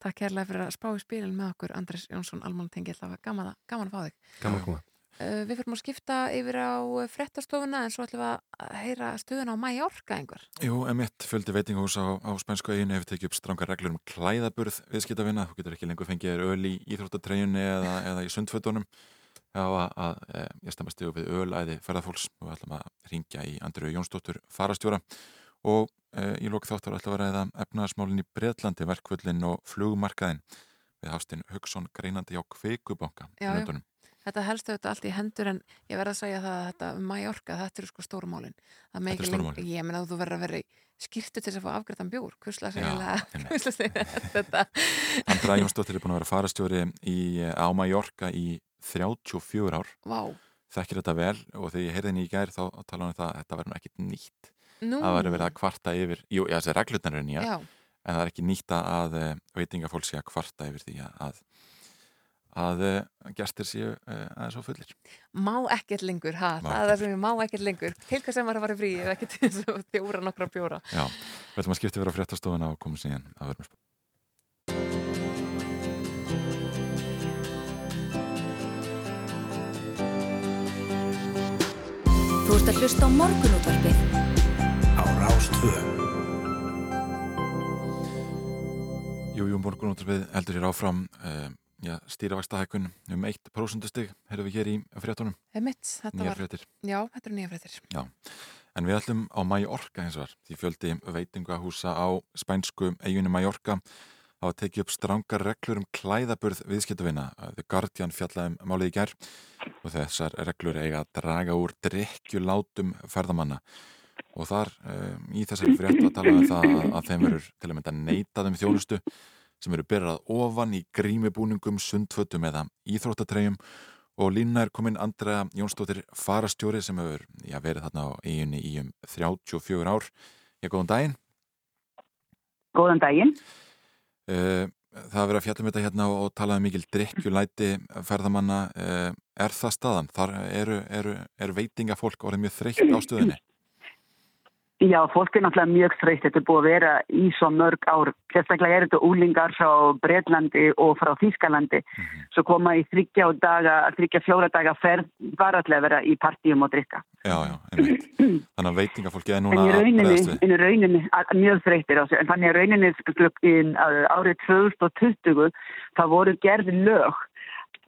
Takk kærlega fyrir að spá í spilin með okkur. Andres Jónsson, Almánutengi, allavega gaman, að- gaman að fá þig. Gaman að koma. Uh, við fyrir að skipta yfir á frettastofuna en svo ætlum við að heyra stöðuna á Mallorca einhver. Jú, emitt, fjöldi veitingahús á, á spænsku eiginu hefur tekið upp strangar reglur um klæðaburð viðskiptavina. Þú getur ekki lengur fengið þér öl í íþróttatreyjunni eða, [LAUGHS] eða í sundfötunum. Já, að, að e, ég stemmast yfir við ölæði ferðarfólks og við ætlum að ringja í Andriu Jónsdóttur farastjóra og e, í lók þáttar ætlum að ræða efnaðarsmálinn í Breitlandi, verkvöldin og flugmarkaðin við Hafstinn Hugson greinandi á Kveikubanka. Þetta helst auðvitað allt í hendur en ég verð að segja það að þetta Mallorca, þetta eru sko með Þetta eru ekki stóru lengur, málin. ég menna að þú verður að vera í skýrtu til þess að fá afgrættan bjór, segjulega þetta. Andra Jónsdóttir er búin að vera farastjóri í, á Mallorca í 34 ár. Vá, þekkir þetta vel og þegar ég heyrði henni í gær þá tala hann um það að þetta verður nú ekkit nýtt. Nú. það verður verið að kvarta yfir jú, já, þessi reglutnar eru nýjar Já, en það er ekki nýtt að uh, veitingafólk sé að kvarta yfir því að að uh, gestir séu uh, aðeins og fullir má ekkert lengur, ha, Má það er það sem ég má ekkert lengur. Til hvað sem var að fara frí, þess að þjóra nokkra bjóra. Já, við ætlum að skipta vera á fréttastofuna og komum síðan að verðum Þú ert að hlusta á morgunútvarpið. á Rástvö Jú, jú, morgunúttarfið heldur hér áfram uh, já, stýravakstahækun um 1% stig, heyrðum við hér í fréttunum, Emitt, þetta var, fréttir já, þetta eru nýja fréttir. Já, en við ætlum á Mallorca hins vegar, því fjöldi veitingahúsa á spænsku eiginu Mallorca hafa tekið upp strangar reglur um klæðaburð viðskiptavina. The Guardian fjallaði um málið í gær og þessar reglur eiga að draga úr drikkjulátum ferðamanna og þar um, í þessari frétt að tala um það að, að þeim verður til að mynda neitað um þjónustu sem eru byrjað ofan í grímibúningum, sundfötum eða íþróttatreyjum og línna er komin Andrea Jónsdóttir farastjóri sem hefur já, verið þarna á eiginni í um 34 ár. Já, góðan daginn. Góðan daginn. Uh, það er verið að fjalla um þetta hérna og, og talaði mikil drikkjulæti ferðamanna. Uh, er það staðan? Þar eru, eru, eru veitingafólk orðið mjög þreytt á stöðinni? Já, fólk er náttúrulega mjög þreytt. Þetta er búið að vera í svo mörg ár. Sérstaklega er þetta úlingar frá Breitlandi og frá Þýskalandi. Svo koma í þryggja og daga, þryggja fjóra daga ferð varallega að vera í partíum og drikka. Já, já, einmitt. Þannig að veitingafólkið er En núna í að rauninni, bregðast við. en í rauninni mjög þreyttir á sig. En þannig að rauninni árið 2020 það voru gerði lög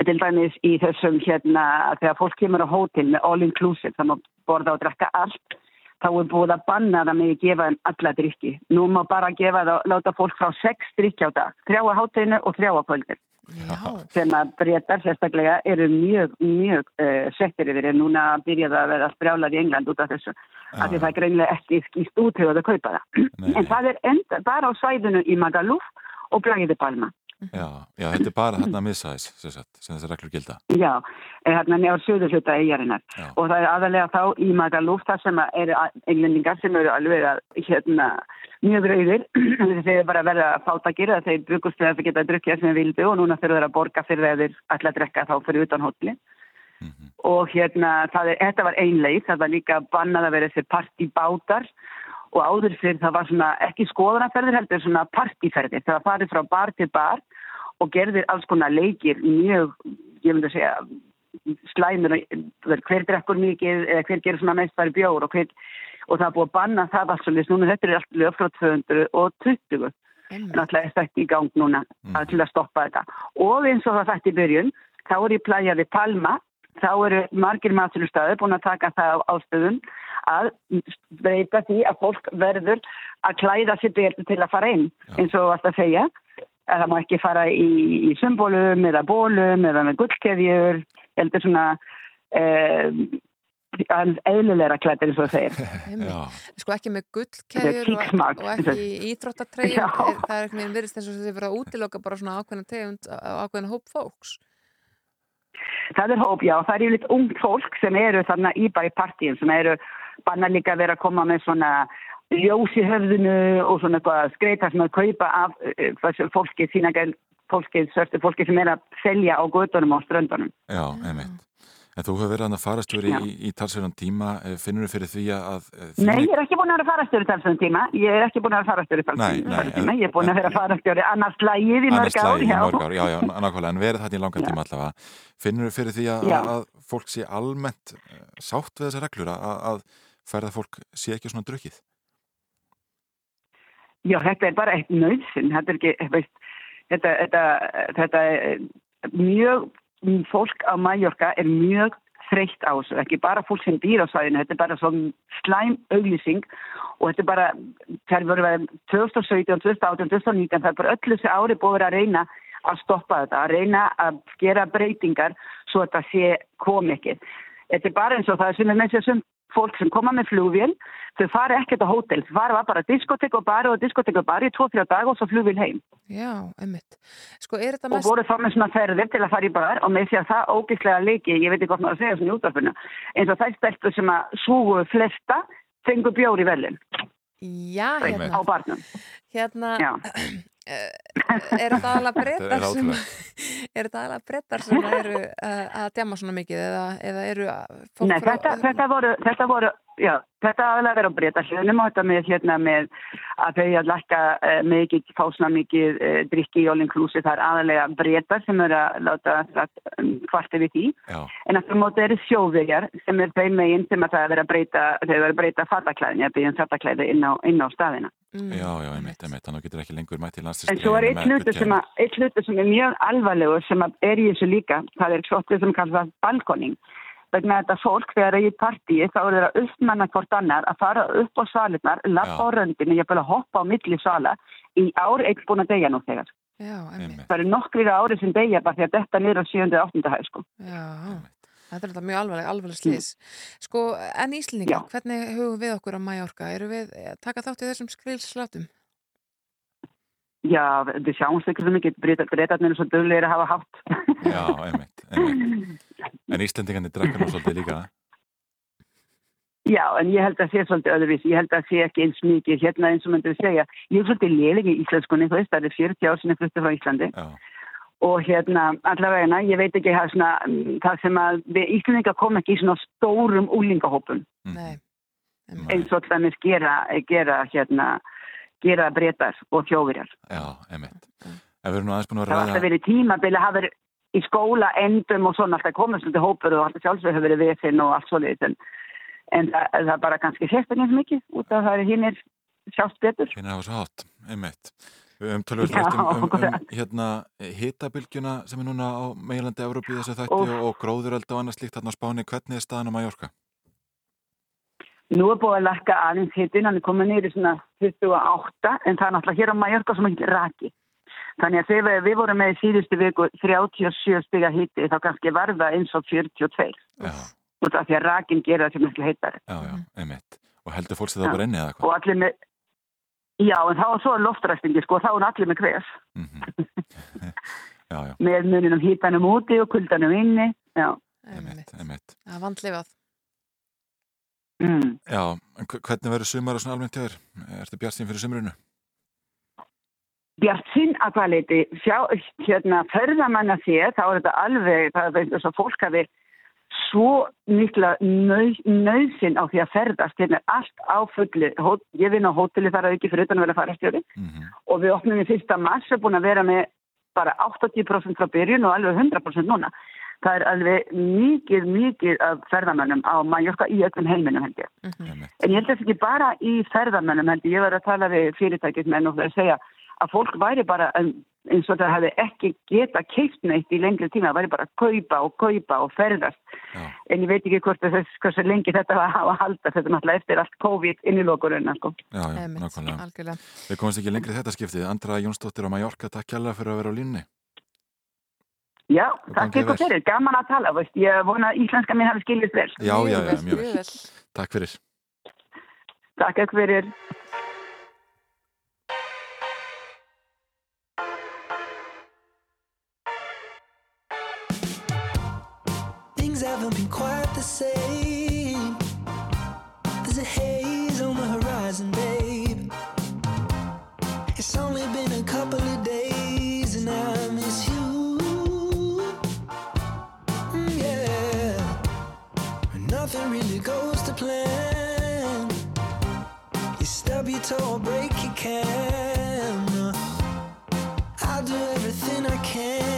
til dæmis í þessum hérna þegar fólk kemur á hótel með all inclusive þannig að borða og drekka allt þá er búið að banna það með að gefa þeim alla drikki. Nú má bara gefa það, láta fólk frá sex drikki á dag, þrjá á hátteginu og þrjá á kvöldir. Sem að breytar sérstaklega eru mjög, mjög uh, settir yfir en núna byrjaði að vera sprjálar í England út af þessu. Af því það er greinlega ekki skýst út hefur að kaupa það. En það er enda bara á svæðinu í Magaluf og Blæði Palma. Já, já, þetta er bara hérna miðsæðis sem, sagt, sem þessi reglur gilda. Já, eh, hérna nefnir söður hluta eigarinnar og það er aðalega þá í Magaluf þar sem að eru englendingar sem eru alveg að hérna mjög rauðir. [CLEARS THROAT] Þeir bara verða að fáta að þeir brukust þegar þeir geta að drukja sem þeir vildu og núna þurfa þeir að borga fyrir þeir þeir ætla að drekka þá fyrir utan hótli og hérna er, þetta var ein leið, það var líka bannað að vera þessi partibátar og áður fyrir það var svona ekki skoðanaferðir heldur svona partíferðir, það var farið frá bar til bar og gerðir alls konar leikir mjög, ég myndi að segja slæmur, hver drekkur mikið eða hver gerir svona mest færi bjór og, hver, og það búið að banna það alls og núna þetta er allt lög frá 220 en alltaf er þetta í gang núna að til að stoppa þetta. Og eins og það þetta í byrjun þá er ég plæjaði Palma þá eru margir maturstæði búin að taka það á ástöðun að breyta því að fólk verður að klæða sér betur til að fara inn eins og alltaf segja. Að það má ekki fara í, í symbolum eða bólum eða með gullkeðjur heldur svona eh, eðlulegra klættir eins og það segir. [LAUGHS] Sko ekki með er og, og ekki [LAUGHS] íþróttatreyjum er- það er ekki með virðist eins og þið verða að útiloka bara svona ákveðna tegund ákveðna hóp fólks Það er hóp, já, það er yfirleitt ung fólk sem eru þarna í bara í partíum sem eru banna líka að vera að koma með svona ljós í höfðinu og svona eitthvað skreita sem að kaupa af eh, þessu fólki, sína fólki, svörstu fólki sem er að selja á gödunum og ströndunum. Já, einmitt. En þú hefur verið að farastjóri Já. í, í talsverðan tíma, eh, finnur þú fyrir því að... eh, Nei, ég er ekki búin að vera farastjóri talsvöndum tíma. Ég er ekki búin að vera farastjóri talsvöndum en- tíma. Ég er búin að vera farastjóri annars lægið í annars mörg ár. slagið í já. mörg ár, já, já, nákvæmlega, en verið þetta í langan tíma allavega. Finnur þú fyrir því að, Já. að fólk sé almennt eh, sátt við þessar reglur, að, að ferða fólk sé ekki svona drukkið? Já, þetta er bara eitt nöðsinn. Þetta er ekki, veist, þetta, þetta, þetta mjög, fólk á Mallorca er mjög þreytt á þessu, ekki bara fólk sem býr á svæðinu, þetta er bara svona slæm auglýsing og þetta er bara, það er verið 2017, 2018, 2019, það er bara öllu þessi ári búið að að reyna að stoppa þetta, að reyna að gera breytingar svo þetta sé komikið. Þetta er bara eins og það sem er með þessum fólk sem koma með flugvél, þau fari ekkert á hótel, þau fari bara diskotek og bari og diskotek og bari í tvo-þrjá dag og svo flugvél heim. Já, einmitt. Sko, er þetta Og mest... voru þá með svona ferðir til að fara í bar og með því að það ógislega leiki, ég veit ekki hvort maður að segja svona í útvarpinu, eins og þær stelpur sem að súgu flesta fengu bjóri velin Já, á hérna. barnum. Hérna, Já. [CLEARS THROAT] eh, er þetta Þetta brettar sem, er þetta aðalega brettar sem eru uh, að djama svona mikið eða, eða eru fólk Nei, þetta, þetta voru, þetta voru, já, þetta aðalega verið á breyta hlunum og þetta með hérna með að þau að lækka uh, mikið, fá svona mikið uh, drikki í all inclusive, það er aðalega breyta sem eru að láta um, kvarti við því. Já. En aftur móti eru sjóðverjar sem er þeim meginn sem að það er verið að breyta, þau verið að breyta fattaklæðin, ég byrjum fattaklæði inn á, inn á staðina. Já, já, einmitt, einmitt, þannig að þú getur ekki lengur mætt í En landslisdreinu svo er eitt hlutur sem, að- sem er mjög alvarlegur sem að er í þessu líka, það er svottið sem kallast balkoning. Vegna þetta fólk þegar það er í partíi þá er það að uppmanna hvort annar að fara upp á salitnar, lappa á röndinu, ég að hoppa á milli sala í ár eitt búin að deyja nú þegar. Já. Það eru nokkrir ári sem deyja bara því að þetta niður á 7. og 8. hæð sko. Já, þetta er þetta mjög alvarleg, alvarleg slís. Sko, en Íslendingar, hvernig hugum við okkur á Mallorca? Eru við að taka þátt í þessum skrilslátum? Já, við sjáumst ekki svo mikið, breytarnir er svo dögulegir að hafa hátt. Já, einmitt, einmitt. [LAUGHS] En Íslendingarnir drakka nú svolítið líka. Já, en ég held að sé svolítið öðruvís, ég held að sé ekki eins mikið hérna eins og myndir við segja. Ég er svolítið léleg í íslenskunni, þú veist, það er 40 ár sinni flutti frá Íslandi. Já. Og hérna, allavega, ég veit ekki það, svona, mm, það sem að við Íslandingar kom ekki í svona stórum úlingahópum. Nei. Eins og þannig gera, gera hérna, gera breytar og þjóðverjar. Já, einmitt. En við erum nú aðeins búin að Það var ræða... alltaf verið tímabili að hafa verið í skóla endum og svona alltaf komið svolítið hópur og alltaf sjálfsög hefur verið vefinn og allt svolítið en, en það, það er bara kannski sérstaklega eins mikið út af það er hinnir sjást betur. Hinn hafa svo hátt, einmitt. Höfum tölvöld um, um, um hérna hitabilgjuna sem er núna á meilandi Európi þessu þætti og, og gróðuröld og annað slíkt þarna á Spáni. Hvernig er staðan á Mallorca? Nú er búið að lakka aðeins hittin, hann er komið í svona 28 en það er náttúrulega hér á Mallorca sem ekki raki. Þannig að þegar við vorum með í síðustu viku 37 stiga hitti þá kannski var það eins og 42. Já. Út af því að rakin gera það sem miklu heittari. Já, já, einmitt. Og heldur fólks það bara inni eða hvað? Og allir með, já en þá er svo loftræstingi sko, þá er allir með kveðs. [LAUGHS] Já, já, Með muninum hítanum úti og kuldanum inni, já. einmitt, einmitt. Það er vandlifað. Mm. Já, en hv- hvernig verður sumar og svona almennt hjá þér? Ertu bjart sín fyrir sumrunu? Bjart sinn að hvað leiti, hérna, ferðamanna sér, þá er þetta alveg, það er þess að fólk hafi svo mikla nöð, nöðsinn á því að ferðast, hérna er allt á fulli, Hó, ég vinn á hóteli þar að ekki fyrir utan að vera farastjóri og við opnum í fyrsta mars og búin að vera með bara 80% frá byrjun og alveg 100% núna. Það er alveg mikið, mikið af ferðamönnum á Mallorca í öllum heiminum held ég. En ég held þess ekki bara í ferðamönnum held ég, ég var að tala við fyrirtækismenn og það að segja að fólk væri bara eins og það hefði ekki geta keift neitt í lengri tíma, það væri bara að kaupa og kaupa og ferðast. Já. En ég veit ekki hvort þess, hversu lengi þetta var að halda, þetta náttúrulega eftir allt COVID inn í lokurinn, sko. Já, já, nákvæmlega. Við komumst ekki lengri þetta skiptið. Andra Jónsdóttir á Mallorca, takk kjærlega fyrir að vera á línni. Já, takk ykkur fyrir, gaman að tala, veist. ég vona að íslenska mín hafi skiljist vel. Já, já, já, mjög vel. Takk fyrir. Takk ykkur fyrir. Haven't quite the same. There's a haze on the horizon, babe. It's only been a couple of days and I miss you. Mm, yeah. Nothing really goes to plan. You stub your toe or break your camera. I'll do everything I can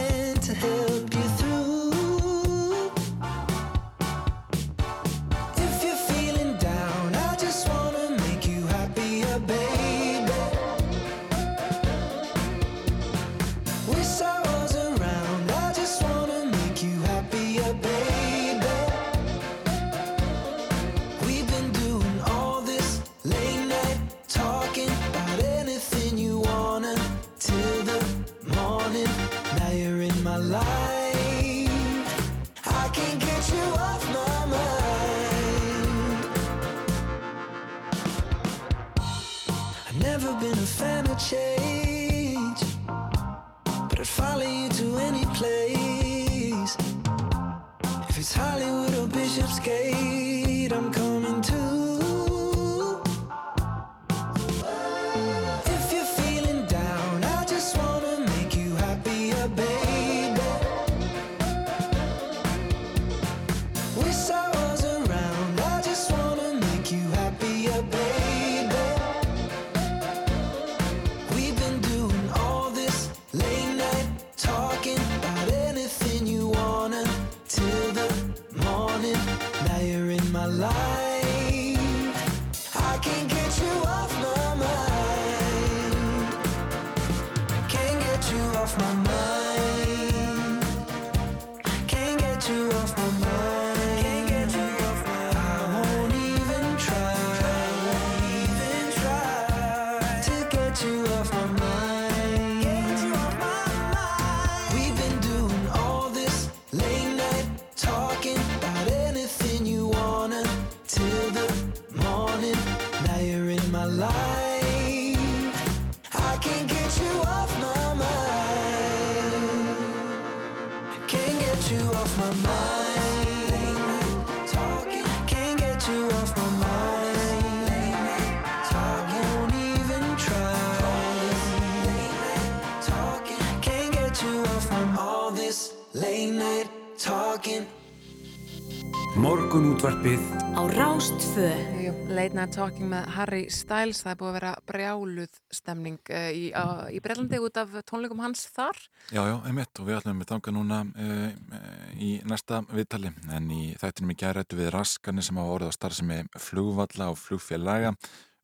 Jú, Late Night Talking með Harry Styles. Það er búið að vera brjáluð stemning uh, í, í Brellandi út af tónleikum hans þar. Já, já, einmitt. Og við ætlum við þanga núna uh, í næsta viðtali. En í þættinum í gærættu við raskanir sem hafa orðið á starfsemi flugvalla og flugfélaga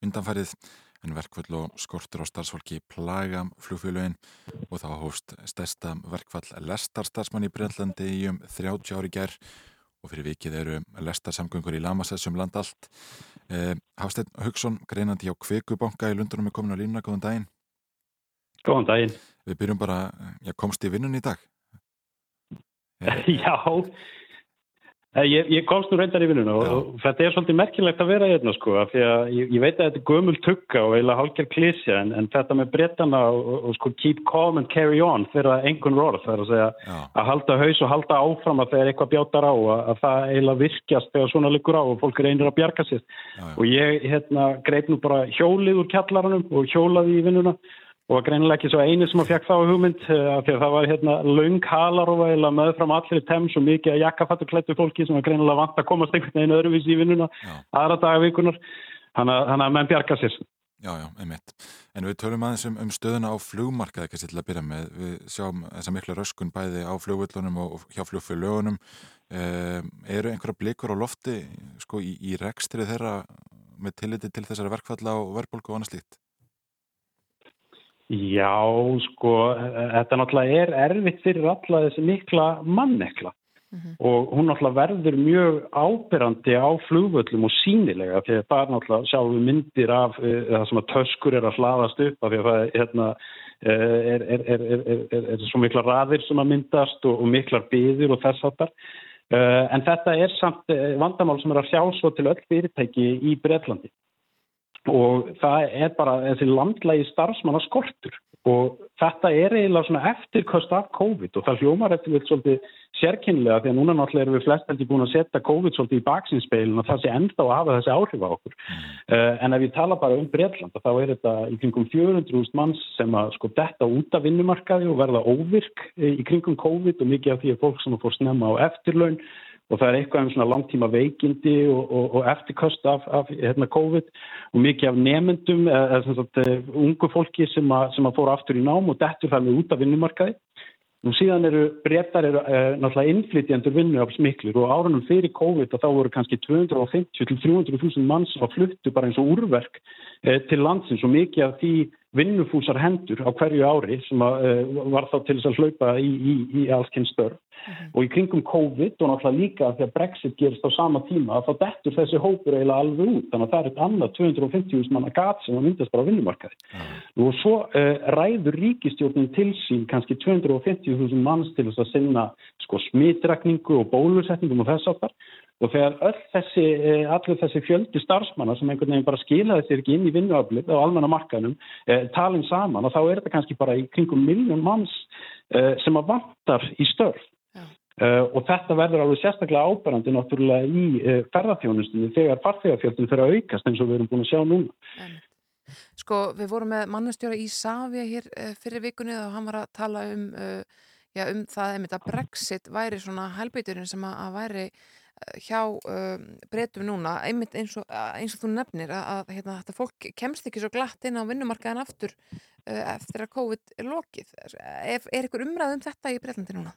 undanfærið en verkvall og skortur á starfsfólki plaga flugfélögin. Og þá hófst stærsta verkvall lestarstarfsmann í Brellandi í um 30 ári gær og fyrir vikið eru lestarsamgöngur í Lamassessum land allt. Eh, Hafsteinn Haugsson, greinandi hjá Kvikubanka í Lundunum er komin á línuna, góðan daginn. Góðan daginn. Við byrjum bara, já, komst í vinnun í dag? [LAUGHS] Já, Eh, ég, ég komst nú reyndar í vinnuna og, og þetta er svolítið merkilegt að vera hérna sko af því að ég, ég veit að þetta er gömul tugga og eiginlega hálfgerð klísja en, en þetta með breytana og, og, sko keep calm and carry on þeirra engun orð það er að segja Já. að halda haus og halda áfram að þegar eitthvað bjátar á að, að það eiginlega virkjast þegar svona liggur á og fólk reynir að bjarga sér. Og ég hérna greip nú bara hjólið úr kjallaranum og hjólaði í vinnuna og greinilega ekki svo eini sem að fekk þá hugmynd eh, af því að það var hérna löng halar og var eiginlega meðfram allir tems og mikið að jakkafattuklættu fólki sem var greinilega vant að komast einhvern veginn öðruvísi í vinnuna aðra daga vikunar þannig að menn bjarga sér Já, já, einmitt. En við tölum aðeins um, um stöðuna á flugmarkaði, kannski til að byrja með. Við sjáum þessa mikla röskun bæði á flugvöllunum og hjá flugfélögunum. Um, eru einhverja blikur á lofti sko, í, í rekstri þeirra með tilliti til þessari verkfalla og verðbólku og annað slíkt? Já, sko, þetta náttúrulega er erfitt fyrir alla þessi mikla mannekla. Og hún náttúrulega verður mjög ábyrrandi á flugvöllum og sínilega því að það náttúrulega sjáum myndir af uh, það sem að töskur er að hlaðast upp af því að það hérna, uh, er, er, er, er, er, er svo mikla raðir sem að myndast og, og miklar byður og þess áttar. Uh, en þetta er samt uh, vandamál sem er að sjá svo til öll fyrirtæki í Breitlandi og það er bara þessi landlægi starfsmanna skortur. Og þetta er eiginlega svona eftirkost af COVID og það hljómar eftir við svolítið sérkynlega því að núna náttúrulega erum við flest heldur búin að setja COVID svolítið í baksinspeilin og það sé enda að hafa þessi áhrif á okkur. Uh, en ef ég tala bara um Breitland þá er þetta í kringum 400.000 manns sem að sko detta út af vinnumarkaði og verða óvirk eh, í kringum COVID og mikið af því að fólk sem fór snemma á eftirlaun og það er eitthvað um svona langtíma veikindi og, og, og eftirkost af, af hérna, COVID og mikið af nefendum eða sagt eh, ungu fólki sem að, sem að fóra aftur í nám og dettur með út af vinnumarkaði. Nú síðan eru breytar eru uh, náttúrulega innflytjandur vinnuafs miklir og árunum fyrir COVID og þá voru kannski 250 til 300.000 mann sem var fluttu bara eins og úrverk uh, til landsins og mikið af því vinnufúsar hendur á hverju ári sem að, uh, var þá til þess að hlaupa í, í, í allskinn störf. Og í kringum COVID og náttúrulega líka því að Brexit gerist á sama tíma þá dettur þessi hópur eiginlega alveg út. Þannig að það er eitt annað 250.000 manna gat sem að myndast bara á vinnumarkaði. Og svo uh, ræður ríkistjórnin til sín kannski 250.000 manns til þess að sinna sko smitrakningu og bólusetningum og þess aftar og þegar þessi, eh, allir þessi fjöldi starfsmanna sem einhvern veginn bara skilaði sér ekki inn í vinnuaflið á almenna markanum eh, talin saman og þá er þetta kannski bara í kringum miljón manns eh, sem að vantar í störf Uh, og þetta verður alveg sérstaklega ábærandi náttúrulega í uh, ferðarþjónustunni þegar farþegarfjöldin fyrir að aukast eins og við erum búin að sjá núna. Sko við vorum með mannastjóra í Savia hér uh, fyrir vikunni og hann var að tala um, já, um það að Brexit væri svona helbyturinn sem að, að væri hjá breytum núna einmitt eins og, eins og þú nefnir að, að hérna, þetta fólk kemst ekki svo glatt inn á vinnumarkaðan aftur eftir að COVID er lokið. Er, er ykkur umræð um þetta í Breitlandi núna?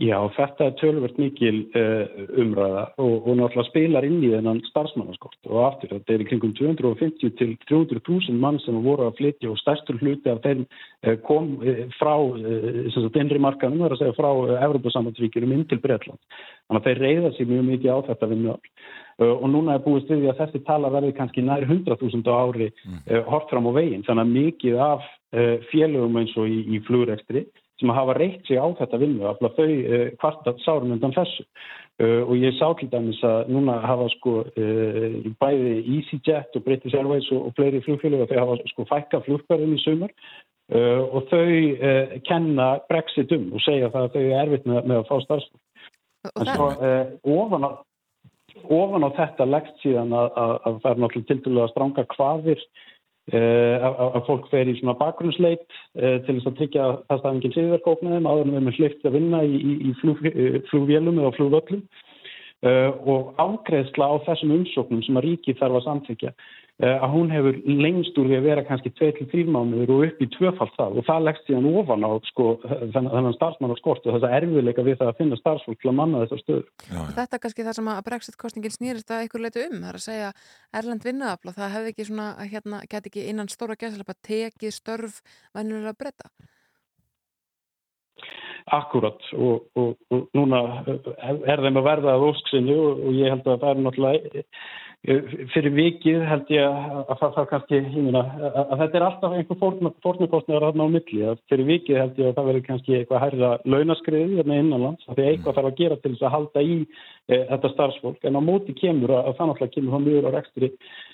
Já, þetta er tölvört mikil uh, umræða og, og náttúrulega spilar inn í þennan starfsmannaskort. Og aftur þetta er í kringum 250 til 300.000 mann sem voru að flytja og stærstur hluti af þeim uh, kom uh, frá innri markanum, það er að segja frá Evropasambandsvíkjum inn til Breitland. Þannig að þeir reyða sér mjög mikið á þetta við mjög og núna er búið stuði að þessi tala verði kannski nær 100.000 á ári hort fram á veginn, þannig að mikið af félögum eins og í, í flugrekstri sem hafa reykt sig á þetta vinnu af þau uh, kvarta sárum undan þessu. Uh, og ég sá til dæmis að núna hafa sko uh, bæði EasyJet og British Airways og, og fleiri flugfélög og þau hafa sko fækka flugverðin í sumar. Og þau kenna Brexit um og segja það að þau er erfitt með, með að fá starfsfólk. En svo ofan á ofan á þetta leggst síðan að, að, að það er náttúrulega til dælu að stranga hvaðir að fólk fer í svona bakgrunnsleit uh, til þess að tryggja að það stað enginn síðverkóknum áður en við erum hlift að vinna í, í, flug, uh, flugvélum eða flugvöllum. Og ágreðsla á þessum umsóknum sem að ríki þarf að samþykja að hún hefur lengst úr því að vera kannski 2-3 mánuður og upp í tvöfald það og það leggst síðan ofan á sko, þennan starfsmann á skort og þess að erfiðleika við það að finna starfsfólk til að manna þessar stöður. Þetta er kannski það sem að Brexit-kostningin snýrist að ykkur leitu um, það er að segja Erlend vinnuafla, það hefði ekki svona, hérna, get ekki innan stóra gæðslepa tekið störf vennilega breyta. Akkurat og, og, og núna er þeim að verða að ósksinni og, og ég held að það er náttúrulega fyrir vikið held ég að það þarf kannski hímina, að þetta er alltaf einhver fórnukostnir að á milli. Að fyrir vikið held ég að það verður kannski eitthvað hærra launaskriði hérna innanlands að því eitthvað þarf að gera til þess að halda í e, þetta starfsfólk. En á móti kemur að það náttúrulega kemur þá mjög á rekstri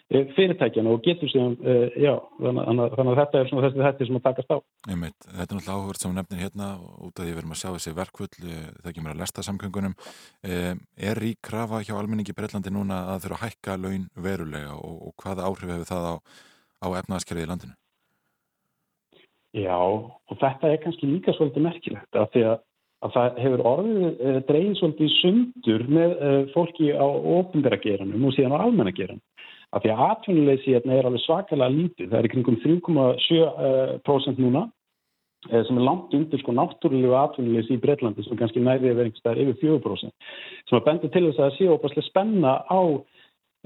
fyrirtækjana og getur síðan e, já, þannig, að þetta er svona þessi þetta sem að takast á. Einmitt, þetta er náttúrulega áhugverð sem nefnir hérna út af því við erum að sjá þessi verkvöld það kemur að lesta samkvöngunum er rík krafa hjá almenningi Breitlandi núna að þurfa að hækka laun verulega og, og hvaða áhrif hefur það á, á efnaðaskerfið í landinu? Já, og þetta er kannski líka svolítið merkilegt af því að, að það hefur orðið dreigð svolítið sundur með fólki á ofnbæra geranum og síðan á almenna geranum. Af því að atvinnuleysi hérna er alveg svakalega lítið, það er kringum 3,7% núna sem er langt undir sko náttúrulegu atvinnuleysi í Breitlandi sem kannski næri að vera einhverstaðar yfir 4% sem að bendur til þess að það sé óbærslega spenna á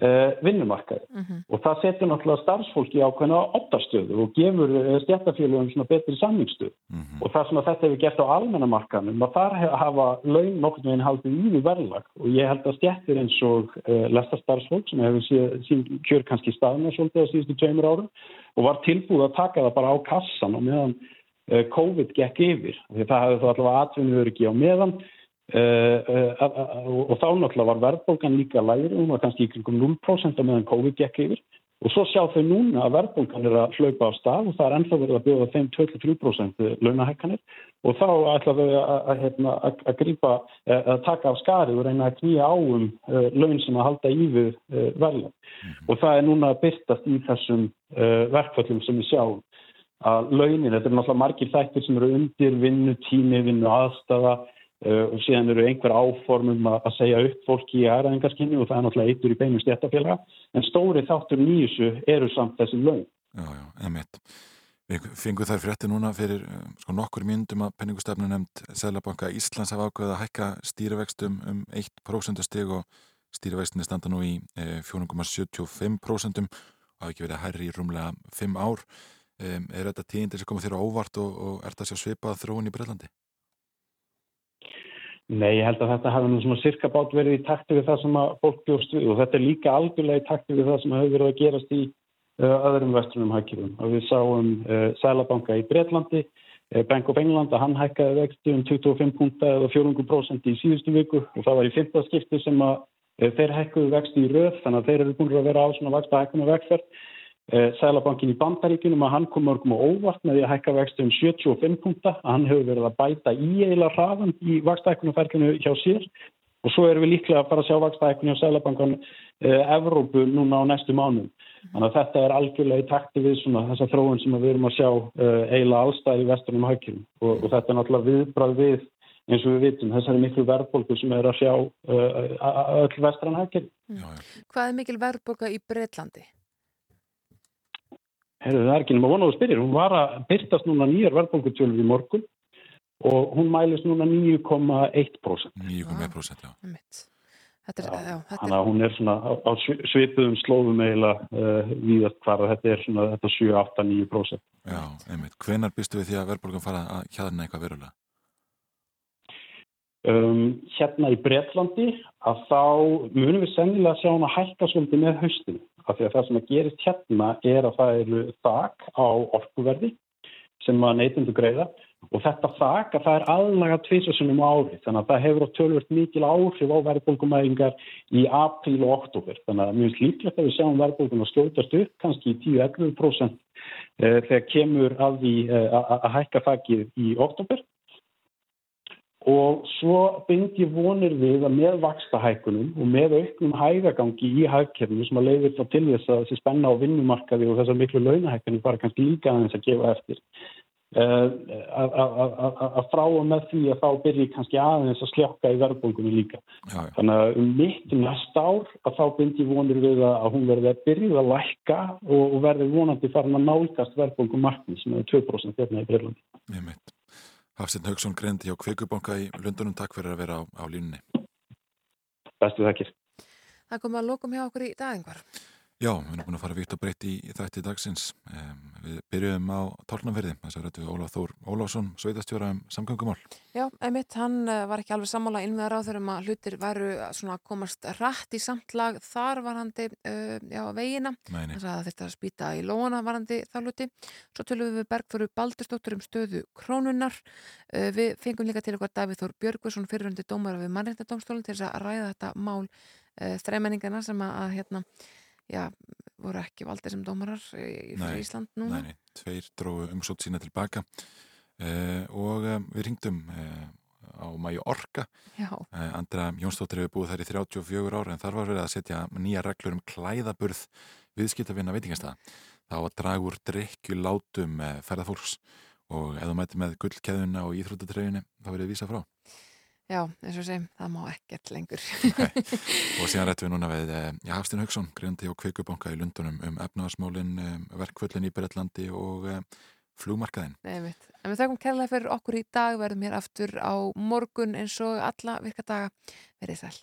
vinnumarkaði. Uh -huh. og það setur náttúrulega starfsfólki ákveðna optarstöðu og gefur uh, stjættafélagum svona betri samningsstöð uh -huh. og það sem að þetta hefur gert á almennamarkaðnum að þar hafa laun nokkur með einn haldið við verðlag. Og ég held að stjættir eins og lestastarfsfólk sem hefur sín kjör kannski staðna svolítið á síðustu tveimur árum og var tilbúið að taka það bara á kassan og meðan COVID gekk yfir. Því það hefði þá allavega atvinnuður ekki á meðan. Uh, uh, og þá náttúrulega var verðbólgan líka læri, hún var kannski í kringum 0% meðan COVID gekk yfir. Og svo sjá þau núna að verðbólgan er að hlaupa á stað og það er ennþá verið að bjóða þeim 23% launahekkanir og þá ætla þau að, hérna, að, að grípa, að taka af skari og reyna að knýja áum laun sem að halda í við verðlag mm -hmm. og það er núna að byrtast í þessum verkföllum sem við sjáum. Að launin, þetta er náttúrulega margir þættir sem eru undir vinnu, tími, vinnu, aðstafa og síðan eru einhver áformum að, að segja upp fólki í aðræðingarskinni og það er náttúrulega eittur í beinum stjættafélaga en stóri þáttur nýjusu eru samt þessi lögn. Já, já, emitt. Við fengum þær frétti núna fyrir sko, nokkur myndum að penningustefnu nefnd Sælabanka Íslands hafa ákveðið að hækka stýrivextum um 1% stig og stýrivextinni standa nú í eh, 4,75% og hafa ekki verið hærri í rúmlega 5 ár. Er þetta tíðindir sem komið þér á óvart og, og er þetta sér svipað þróun í Breitlandi? Nei, ég held að þetta hafi nú svona cirka bát verið í takti við það sem að fólk bjóst við og þetta er líka algjörlega í takti við það sem hefur verið að gerast í uh, öðrum vestrunum hækjum. Og við sáum uh, Sælabanka í Breitlandi, uh, Bank of England að hann hækkaði vexti um 25 punta eða 4% í síðustu viku og það var í fymta skipti sem að þeir hækkuðu vexti í röð þannig að þeir eru búin að vera á svona vaksta hækkuna vegferð. Uh, Sælabankin í bandaríkunum að hann kom mörgum og óvart með því að hækka vexti um 75 punta að hann hefur verið að bæta í eila hraðan í vaksta hækkunaferðinu hjá sér og svo erum við líklega að fara að sjá vaksta hækkuna hjá Sælabankan uh, Evrópu núna á næstu mánum. Þannig að þetta er algjörlega í takti við þessa þróun sem við erum að sjá uh, eiginlega allstæði í vestunum hækjum og, og þetta er náttúrulega viðbrað við eins og við vitum þessari miklu verðbólku sem er að sjá öll vestran hækjum. Hvað er mikil verðbólka í Breitlandi? Herru, það er ekki nema vonaðu spyrir. Hún var að byrtast núna nýjar verðbólkutjölur í morgun og hún mælist núna 9,1%. 9,1% já. Þetta er, já, þetta að hún er svona á, á svipuðum slóðum eiginlega uh, víðast hvar að þetta er svona þetta 7, 8, 9%. Já, einmitt. Hvenar býstu við því að verðbólgan fara að hjaðna eitthvað verulega? Um, hérna í Breitlandi að þá munum við sennilega sjá hún að hækka svolítið með haustinu af því að það sem að gerist hérna er að það eru þak á orkuverði sem að neytundu greiða og þetta þak að það er aðlaga tvísasunum á ári. Þannig að það hefur á tölvört mikil áhrif á verðbólkumæðingar í apríl og oktober þannig að mjög líklegt að við sjáum verðbólkum að skjótast upp kannski í 10-11% þegar kemur að því að hækka þakið í oktober og svo bind ég vonir við að með vakstahækunum og með auknum hægagangi í hægkerfinu sem að leiðir þá til þess að þessi spenna á vinnumarkaði og þessar miklu launahækkunum bara kannski líka aðeins að gefa eftir að frá og með því að þá byrji kannski aðeins að sljóka í verðbólgunni líka. Já, já. Þannig að um mitt næsta ár að þá bind ég vonir við að hún verði að byrja að lækka og verði vonandi farin að nálgast verðbólgumarkni sem er 2% hérna í Breilandi. Hafstinn Haugsson greindi hjá Kveikubanka í Lundunum. Takk fyrir að vera á, á línunni. Bestu þakkir. Það kom að lokum hjá okkur í dag einhver. Já, við erum búin að fara vitt og breytt í, þætti dagsins. Um, við byrjuðum á Tórnanverði, þess að rættu Ólaf Þór Ólafsson, sveitastjóra um samgöngumál. Já, einmitt, hann var ekki alveg sammála innveðar á þegar maður hlutir væru að komast rætt í samtlag þar varandi uh, já, veginna. Þess að þetta spýta í lóana varandi þá hluti. Svo tölum við Bergþóru Baldurstóttur um stöðu krónunar. Uh, við fengum líka til okkar Davíð Þór Björgvarsson fyrirhundi dómara við mannreitnadómstólinn til þess að ræða þetta mál þreimenningana sem að, að hérna, já, voru ekki valdir sem dómarar í nei, Ísland núna. Nei, nei, tveir dróðu umsótt sína tilbaka uh, og um, við ringdum uh, á Mæju Orka. Uh, Andra Jónsdóttir hefur búið þær í 34 ára en þar var verið að setja nýja reglur um klæðaburð viðskiptafinna veitingastæða. Það var dragur drikju látum ferðarfólks og ef þú mæti með gullkeðuna og íþróttatreyjunni þá verið vísa frá. Já, eins og segjum, það má ekkert lengur. [LAUGHS] og síðan rættum við núna við já, Hafstinn Haugsson, greiðandi á Kveikubanka í Lundunum um efnaðasmálinn, um, verkvöldin í Breitlandi og um, flugmarkaðinn. Nei, mitt. En við þakkum kærlega fyrir okkur í dag, verðum hér aftur á morgun eins og alla virka daga. Verðið sæl.